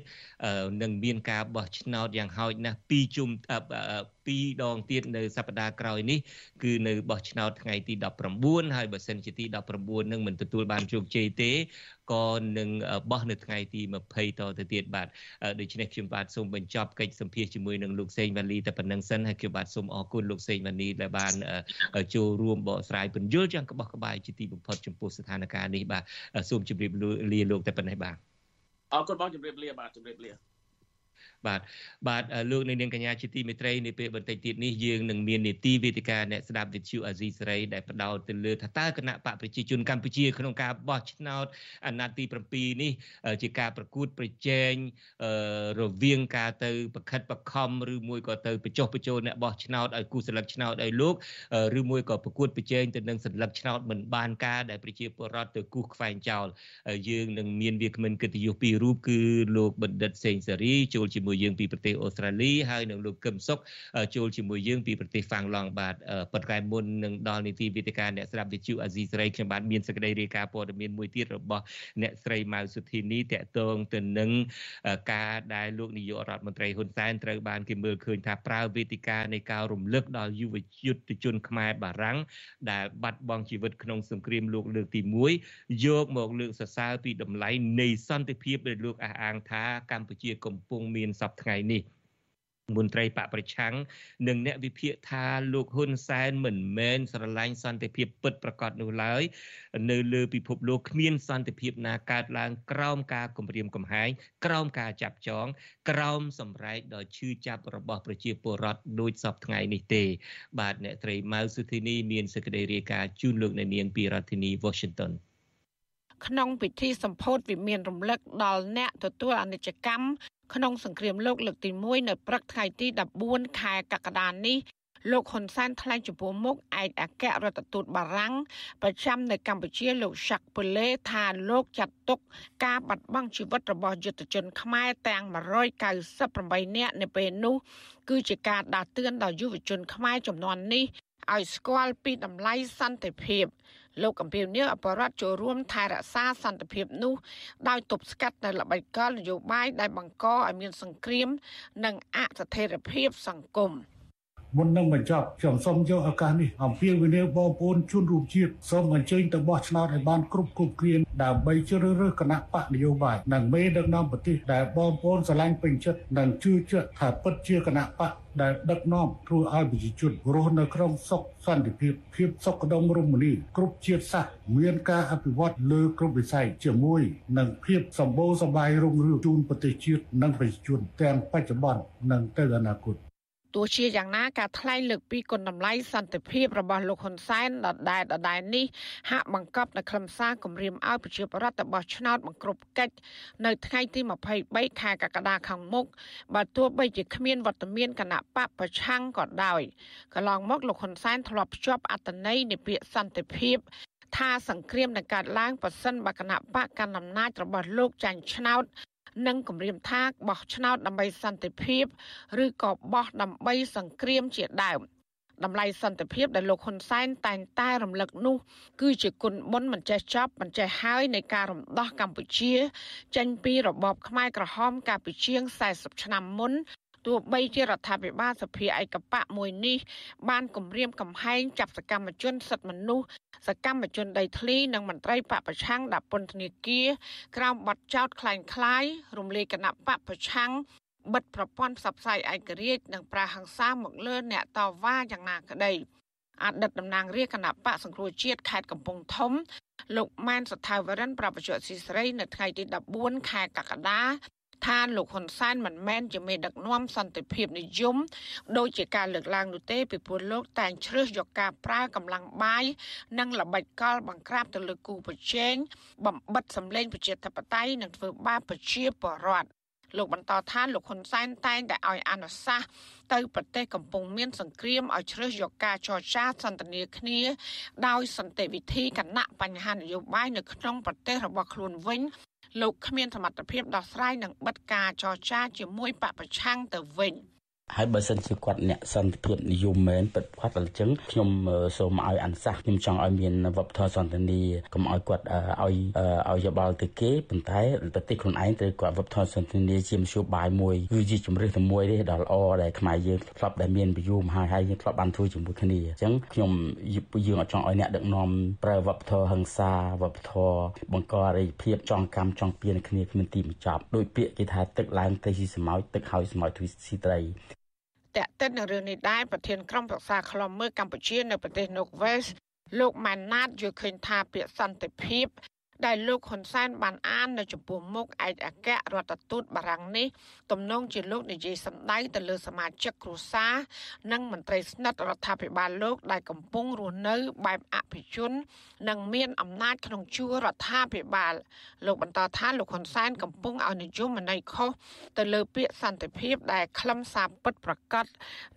S4: នឹងមានការបោះឆ្នោតយ៉ាងហោចណាស់ពីរជុំ2ដងទៀតនៅសប្តាហ៍ក្រោយនេះគឺនៅបោះឆ្នោតថ្ងៃទី19ហើយបើសិនជាទី19នឹងមិនទទួលបានជោគជ័យទេ ក៏នឹងបោះនៅថ្ងៃទី20តទៅទៀតបាទដូច្នេះខ្ញុំបាទសូមបញ្ចប់កិច្ចសម្ភាសជាមួយនឹងលោកសេងវ៉ាលីតែប៉ុណ្្នឹងសិនហើយខ្ញុំបាទសូមអរគុណលោកសេងវ៉ាលីដែលបានចូលរួមបកស្រាយពន្យល់យ៉ាងក្បោះក្បាយជាទីបំផុតចំពោះស្ថានភាពនេះបាទសូមជម្រាបលាលោកតែប៉ុណ្ណេះបាទ
S16: អរគុណបងជម្រាបលាបាទជម្រាបលា
S4: បាទបាទលោកនៅនាងកញ្ញាជាទីមេត្រីនាពេលបន្តិចទៀតនេះយើងនឹងមាននីតិវេទិកាអ្នកស្ដាប់វិទ្យុអាស៊ីសេរីដែលផ្ដោតទៅលើថាតើគណៈបកប្រជាជនកម្ពុជាក្នុងការបោះឆ្នោតអាណត្តិទី7នេះជាការប្រកួតប្រជែងរវាងការទៅប្រខិតបខំឬមួយក៏ទៅបញ្ចុះបញ្ចូលអ្នកបោះឆ្នោតឲ្យគូសន្លឹកឆ្នោតឲ្យលោកឬមួយក៏ប្រកួតប្រជែងទៅនឹងសន្លឹកឆ្នោតមិនបានការដែលប្រជាពលរដ្ឋទៅគូសខ្វែងចោលយើងនឹងមានវាគ្មិនកិត្តិយសពីររូបគឺលោកបណ្ឌិតសេងសេរីចូលជាមួយយើងពីប្រទេសអូស្ត្រាលីហើយនឹងលោកកឹមសុខចូលជាមួយយើងពីប្រទេសហ្វាំងឡង់បាទប៉ុន្តែមុននឹងដល់នីតិវិទ្យាអ្នកស្ដាប់វិទ្យុអាស៊ីសេរីខ្ញុំបាទមានសេចក្តីរាយការណ៍ព័ត៌មានមួយទៀតរបស់អ្នកស្រីម៉ៅសុធីនីតកតងទៅនឹងការដែលលោកនាយករដ្ឋមន្ត្រីហ៊ុនសែនត្រូវបានគេមើលឃើញថាប្រើវេទិកានៃការរំលឹកដល់យុវយុទ្ធជនខ្មែរបារាំងដែលបាត់បង់ជីវិតក្នុងសង្គ្រាមលោកលើកទី1យកមកលើកសរសើរពីតម្លៃនៃសន្តិភាពដែលលោកអះអាងថាកម្ពុជាកំពុងមានសពថ្ងៃនេះមន្ត្រីបកប្រឆាំងនិងអ្នកវិភាគថាលោកហ៊ុនសែនមិនមែនស្រឡាញ់សន្តិភាពពិតប្រាកដនោះឡើយនៅលើពិភពលោកគ្មានសន្តិភាពណាកើតឡើងក្រោមការគំរាមកំហែងក្រោមការចាប់ចង ក្រោមសម្រែកដ៏ឈឺចាប់របស់ប្រជាពលរដ្ឋដូចសពថ្ងៃនេះទេ បាទអ្នកត្រីម៉ៅសុធីនីមានសេចក្តីរាយការណ៍ជូនលោកអ្នកនាងពីរដ្ឋធានី Washington
S17: ក្នុងពិធីសម្ពោធវិមានរំលឹកដល់អ្នកទទួលអនិច្ចកម្ម ក្នុងសង្គ្រាមលោកលើកទី1នៅព្រឹកថ្ងៃទី14ខែកក្កដានេះលោកហ៊ុនសែនថ្លែងចំពោះមុខឯកអគ្គរដ្ឋទូតបារាំងប្រចាំនៅកម្ពុជាលោកឆាក់ពូលេថាលោកចាត់ទុកការបាត់បង់ជីវិតរបស់យុទ្ធជនខ្មែរទាំង198នាក់នៅពេលនោះគឺជាការដាស់តឿនដល់យុវជនខ្មែរចំនួននេះឲ្យស្គាល់ពីតម្លៃសន្តិភាព លោកអំពីលនេះអបរដ្ឋចូលរួមថែរក្សាសន្តិភាពនោះដោយទប់ស្កាត់នៅល្បិចកលនយោបាយដែលបង្កឲ្យមានសង្គ្រាម និងអស្ថិរភាពសង្គម
S18: មុននឹងបញ្ចប់ខ្ញុំសូមយកឱកាសនេះអំពាវនាវបងប្អូនជនរួមជាតិសូមអញ្ជើញទៅបោះឆ្នោតឲ្យបានគ្រប់គ្រប់គ្រានដើម្បីជ្រើសរើសគណៈបកនយោបាយនិងមេដឹកនាំប្រទេសដែលបងប្អូនស្រឡាញ់ពេញចិត្តនិងជឿជាក់ថាពិតជាគណៈបកដែលដឹកនាំធ្វើឲ្យប្រជាជនរស់នៅក្នុងសុខសន្តិភាពភាពសុខដុមរមនាគ្រប់ជាតិសាសន៍មានការអភិវឌ្ឍលើគ្រប់វិស័យជាមួយនឹងភាពសម្បូរសប្បាយរុងរឿងជូនប្រទេសជាតិនិងប្រជាជនទាំងបច្ចុប្បន្ននិងទៅអនាគត
S17: ទោះជាយ៉ាងណាការថ្លែងលើកពីគុណតម្លៃសន្តិភាពរបស់លោកហ៊ុនសែនដដែលដដែលនេះហាក់បង្កប់នៅខ្លឹមសារគម្រាមឲ្យប្រជាពលរដ្ឋរបស់ឆ្នោតបង្ក្រប់កិច្ចនៅថ្ងៃទី23ខែកក្កដាខាងមុខបើទោះបីជាគ្មានវត្តមានគណៈបកប្រឆាំងក៏ដោយកន្លងមកលោកហ៊ុនសែនធ្លាប់ភ្ជាប់អត្តន័យនៃពាក្យសន្តិភាពថាសង្គ្រាមនឹងកើតឡើងប៉ះសិនបកណបកកណ្ដាលអំណាចរបស់លោកចាញ់ឆ្នោត និងគម្រាមថាបោះឆ្នោតដើម្បីសន្តិភាព ឬក៏បោះដើម្បីសង្គ្រាមជាដើមតម្លៃសន្តិភាពដែលលោកហ៊ុនសែនតែងតែរំលឹកនោះ គឺជាគុណបុណ្យមិនចេះចប់មិនចេះហើយនៃការរំដោះកម្ពុជា ចេញពីរបបខ្មែរក្រហមកាលពីជាង40ឆ្នាំមុន ទោះបីជារដ្ឋាភិបាលសភាឯកបៈមួយនេះបានគម្រាមកំហែងចាប់សកម្មជនសិទ្ធិមនុស្សសកម្មជនដីធ្លីនិងមន្ត្រីបពប្រឆាំងដាក់ពន្ធនាគារក្រោមបទចោទខ្លែងខ្លាយរំលាយគណៈបពប្រឆាំងបិទប្រព័ន្ធផ្សព្វផ្សាយឯករាជ្យនិងប្រាហង្សាមកលើអ្នកតវ៉ាយ៉ាងណាក្តីអតីតតំណាងរាជគណៈបកសង្គ្រោះជាតិខេត្តកំពង់ធំលោកម៉ែនសថាវរិនប្រពន្ធជាស៊ីស្រីនៅថ្ងៃទី14ខែកក្កដា ថាលោកហ៊ុនសែនមិនមែនជាមេដឹកនាំសន្តិភាពនិយមដោយជាការលើកឡើងនោះទេពីព្រោះលោកតែងជ្រើសយកការប្រើកម្លាំងបាយនិងល្បិចកលបង្ក្រាបទៅលើគូប្រជែងបំបិតសម្លេងប្រជាធិបតេយ្យនិងធ្វើបាបប្រជាពលរដ្ឋលោកបន្តថាលោកហ៊ុនសែនតែងតែឲ្យអនុសាសន៍ទៅប្រទេសកំពុងមានសង្គ្រាមឲ្យជ្រើសយកការចរចាសន្ទនាគ្នា ដោយសន្តិវិធីគណៈបញ្ហានយោបាយនៅក្នុងប្រទេសរបស់ខ្លួនវិញ លោកគ្មានសមត្ថភាពដោះស្រាយនិងបិទការចរចាជាមួយបពប្រឆាំងទៅវិញ។
S19: ហើយបើសិនជាគាត់អ្នកសន្តិភាពនិយមមែនពិតប្រាកដអញ្ចឹងខ្ញុំសូមឲ្យអនុសាសន៍ខ្ញុំចង់ឲ្យមានវប្បធម៌សន្តិនិកុំឲ្យគាត់ឲ្យឲ្យយោបល់ទៅគេប៉ុន្តែប្រទេសខ្លួនឯងត្រូវគាត់វប្បធម៌សន្តិនិកជាមធ្យោបាយមួយគឺជាជំរឿសតែមួយទេដ៏ល្អដែលខ្មែរយើងធ្លាប់ដែលមានប្រយោជន៍ហើយហើយយើងធ្លាប់បានធ្វើជាមួយគ្នាអញ្ចឹងខ្ញុំយើងអត់ចង់ឲ្យអ្នកដឹកនាំប្រើវប្បធម៌ហិង្សាវប្បធម៌បង្កអរិយភាពចង់កម្មចង់ពៀនគ្នាគ្មានទីបញ្ចប់ដោយពាក្យគេថាទឹកឡើងទៅស៊ីស្មោចទឹកហើយស្មោចទ្វីស៊ីត្រី
S17: តេតិននឹងរឿងនេះដែរប្រធានក្រុមប្រឹក្សាខ្លំមើលកម្ពុជានៅប្រទេសណូវេសលោកម៉ាន់ណាតយល់ឃើញថាពាក្យសន្តិភាព ដែលលោកហ៊ុនសែនបានអាននៅចំពោះមុខឯកអគ្គរដ្ឋទូតបារាំងនេះទំនងជាលោកនិយាយសម្ដែងទៅលើសមាជិកគ្រួសារនិងមន្ត្រីស្និទ្ធរដ្ឋាភិបាលលោកដែលកំពុងរស់នៅបែបអភិជន និងមានអំណាចក្នុងជួររដ្ឋាភិបាល លោកបន្តថាលោកហ៊ុនសែនកំពុងឲ្យនិយមន័យខុសទៅលើពាក្យសន្តិភាពដែលខ្លឹមសារពិតប្រាកដ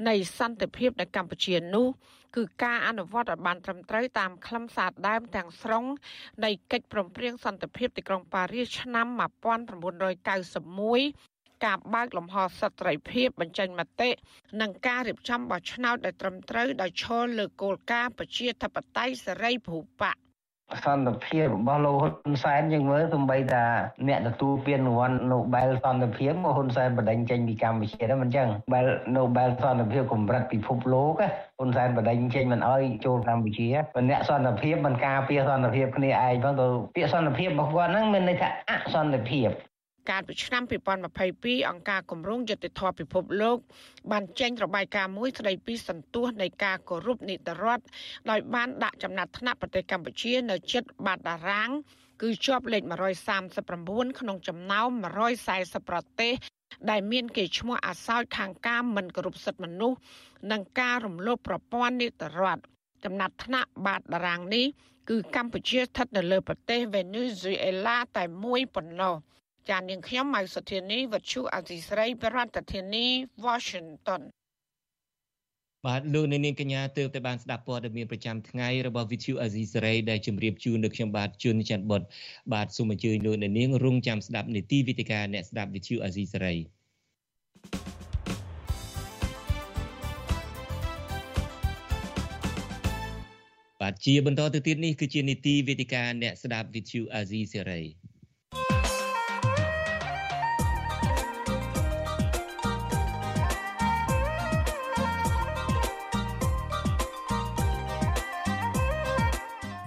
S17: នៃសន្តិភាពនៅកម្ពុជានោះ គឺការអនុវត្តឲ្យបានត្រឹមត្រូវតាមខ្លឹមសារដើមទាំងស្រុងនៃកិច្ចព្រមព្រៀងសន្តិភាពទីក្រុងប៉ារីសឆ្នាំ1991ការបើកលំហសិទ្ធិសេរីភាពបញ្ចេញមតិនិងការរៀបចំបោះឆ្នោតដែលត្រឹមត្រូវដោយឈលលើគោលការណ៍ប្រជាធិបតេយ្យសេរីពហុបក
S20: សន្តិភាពរបស់លោកហ៊ុនសែនយើងមើលសំបីតាអ្នកទទួលពានរង្វាន់ Nobel សន្តិភាពមកហ៊ុនសែនបដិញចេញពីកម្ពុជាដែរមិនចឹង Nobel Nobel សន្តិភាពកម្រិតពិភពលោកហ៊ុនសែនបដិញចេញមិនអោយចូលកម្ពុជាបើអ្នកសន្តិភាពមិនការពារសន្តិភាពគ្នាឯងផងទៅពាក្យសន្តិភាពរបស់គាត់ហ្នឹងមានន័យថាអសន្តិភាព
S17: កាលពីឆ្នាំ2022អង្គការគម្រោងយុត្តិធម៌ពិភពលោក បានចេញរបាយការណ៍មួយស្ដីពីសន្ទុះនៃការគោរពនីតិរដ្ឋដោយបានដាក់ចំណាត់ថ្នាក់ប្រទេសកម្ពុជានៅជិតបាតតារាង គឺជាប់លេខ139ក្នុងចំណោម140ប្រទេសដែលមានកេរ្តិ៍ឈ្មោះអាសោចខាងការមិនគោរពសិទ្ធិមនុស្សនិងការរំលោភប្រព័ន្ធនីតិរដ្ឋចំណាត់ថ្នាក់បាតតារាងនេះគឺកម្ពុជាស្ថិតនៅលើប្រទេសវេណេស៊ុយអេឡាតែមួយប៉ុណ្ណោះ ចាននាងខ្ញុំម៉ៅសុធានីវັດឈូអាស៊ីស្រីប្រធានាធិបតី Washington
S4: បាទលោកនាងកញ្ញាទើបតែបានស្ដាប់ព័ត៌មានប្រចាំថ្ងៃរបស់ Vithu Azizi Saray ដែលជម្រាបជូននៅខ្ញុំបាទជួនច័ន្ទបុតបាទសូមអញ្ជើញលោកនាងរងចាំស្ដាប់នីតិវិទ្យាអ្នកស្ដាប់ Vithu Azizi Saray បាទជាបន្តទៅទៀតនេះគឺជានីតិវិទ្យាអ្នកស្ដាប់ Vithu Azizi Saray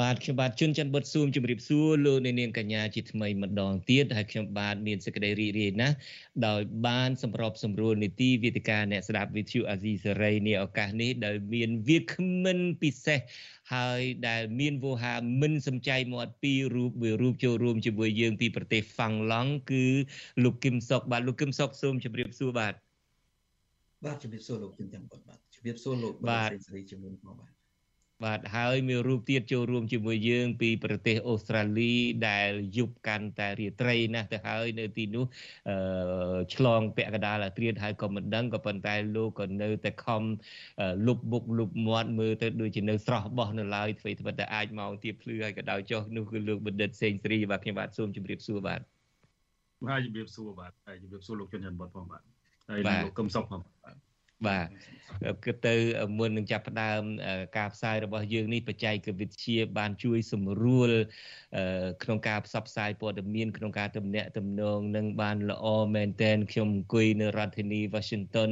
S4: បាទខ្ញុំបាទជួនច័ន្ទបុតស៊ូមជម្រាបសួរលោកអ្នកនាងកញ្ញាជាថ្មីម្ដងទៀតហើយខ្ញុំបាទមានសេចក្តីរីករាយណាស់ដោយបានសម្របសម្រួលនីតិវិទ្យាអ្នកស្ដាប់វិទ្យុអាស៊ីសេរីនេះឱកាសនេះដែលមានវាគ្មិនពិសេសហើយដែលមានវោហាមិនសំចៃមាត់ពីររូបមួយរូបចូលរួមជាមួយយើងពីប្រទេសហ្វាំងឡង់គឺលោកគឹមសុកបាទលោកគឹមសុកសូមជម្រាបសួរបាទ
S21: បាទជម្រាបសួរលោកជំទាំបាទជម្រាបសួរលោកបាទសេរីជាមួយមកបាទ
S4: បាទហើយមានរូបទៀតចូលរួមជាមួយយើង ពីប្រទេសអូស្ត្រាលីដែលយប់កាន់តែរាត្រីណាស់ទៅហើយនៅទីនោះអឺឆ្លងពាក់កណ្ដាលអាត្រៀតហើយក៏មិនដឹងក៏ប៉ុន្តែលោកក៏នៅតែខំលុបមុខលុបមាត់មើលទៅដូចជានៅស្រស់បោះនៅឡើយធ្វើត្បិតតែអាចមកទៀបភ្លឺហើយក៏ដោយចុះនោះគឺលោកបណ្ឌិតសេងស្រីបាទខ្ញុំបាទសូមជម្រាបសួរបាទ
S21: បាទជម្រាបសួរបាទហើយជម្រាបសួរលោកជនច័ន្ទបុតផងបាទហើយលោកកឹមសុខផងបាទ
S4: បាទគិតទៅមុននឹងចាប់ផ្ដើមការផ្សាយរបស់យើងនេះបច្ចេកវិទ្យាបានជួយសម្រួលក្នុងការផ្សព្វផ្សាយព័ត៌មានក្នុងការទំនាក់ទំនងនឹងបានល្អមែនតែនខ្ញុំអង្គុយនៅរដ្ឋធានី Washington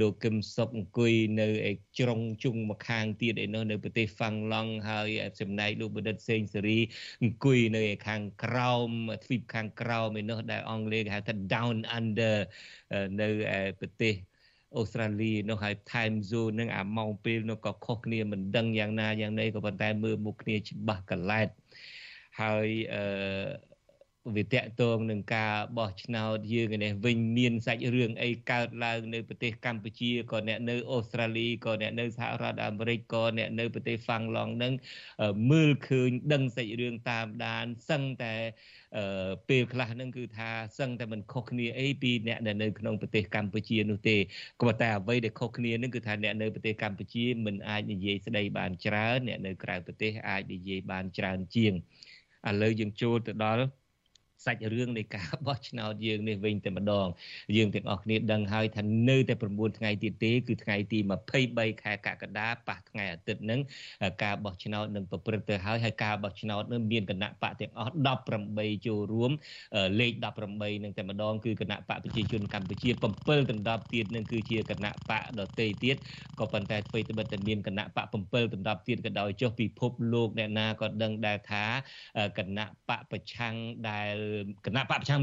S4: លោកគឹមសុកអង្គុយនៅឯជ្រុងជុងម្ខាងទៀតឯនោះនៅប្រទេសហ្វាំងឡង់ហើយចំណែកលោកបណ្ឌិតសេងសេរីអង្គុយនៅឯខាងក្រោមទ្វីបខាងក្រោមឯនោះដែលអង់គ្លេសគេហៅថា down under នៅឯប្រទេស អូស្ត្រាលីនោះហើយ time zone នឹងអាម៉ោងពេលនោះក៏ខុសគ្នាមិនដឹងយ៉ាងណាយ៉ាងណីក៏ប៉ុន្តែមើលមុខគ្នាច្បាស់កឡែតហើយអឺ វាតកតងនឹងការបោះឆ្នោតយើងនេះវិញមានសាច់រឿងអីកើតឡើងនៅប្រទេសកម្ពុជាក៏អ្នកនៅអូស្ត្រាលីក៏អ្នកនៅសហរដ្ឋអាមេរិកក៏អ្នកនៅប្រទេសហ្វាំងឡង់នឹងមើលឃើញដឹងសាច់រឿងតាមដានសឹងតែពេលខ្លះហ្នឹងគឺថាសឹងតែមិនខុសគ្នាអីពីអ្នកដែលនៅក្នុងប្រទេសកម្ពុជានោះទេក៏តែអ្វីដែលខុសគ្នាហ្នឹងគឺថាអ្នកនៅប្រទេសកម្ពុជាមិនអាចនិយាយស្ដីបានច្រើនអ្នកនៅក្រៅប្រទេសអាចនិយាយបានច្រើនជាងឥឡូវយើងចូលទៅដល់ សាច់រឿងនៃការបោះឆ្នោតយើងនេះវិញតែម្ដង យើងទាំងអស់គ្នាដឹងហើយថានៅតែ9ថ្ងៃទៀតទេគឺថ្ងៃទី23ខែកក្កដាប៉ះថ្ងៃអាទិត្យហ្នឹងការបោះឆ្នោតនឹងប្រព្រឹត្តទៅហើយហើយការបោះឆ្នោតនឹងមានគណៈបកទាំងអស់18ចូលរួមលេខ18នឹងតែម្ដងគឺគណៈបកប្រជាជនកម្ពុជា7ដណ្ដប់ទៀតនឹងគឺជាគណៈបកដទៃទៀតក៏ប៉ុន្តែអ្វីត្បិតតែមានគណៈបក7ដណ្ដប់ទៀតក៏ដោយចុះពិភពលោកអ្នកណាក៏ដឹងដែរថាគណៈបកប្រឆាំងដែលគណៈបកប្រឆាំង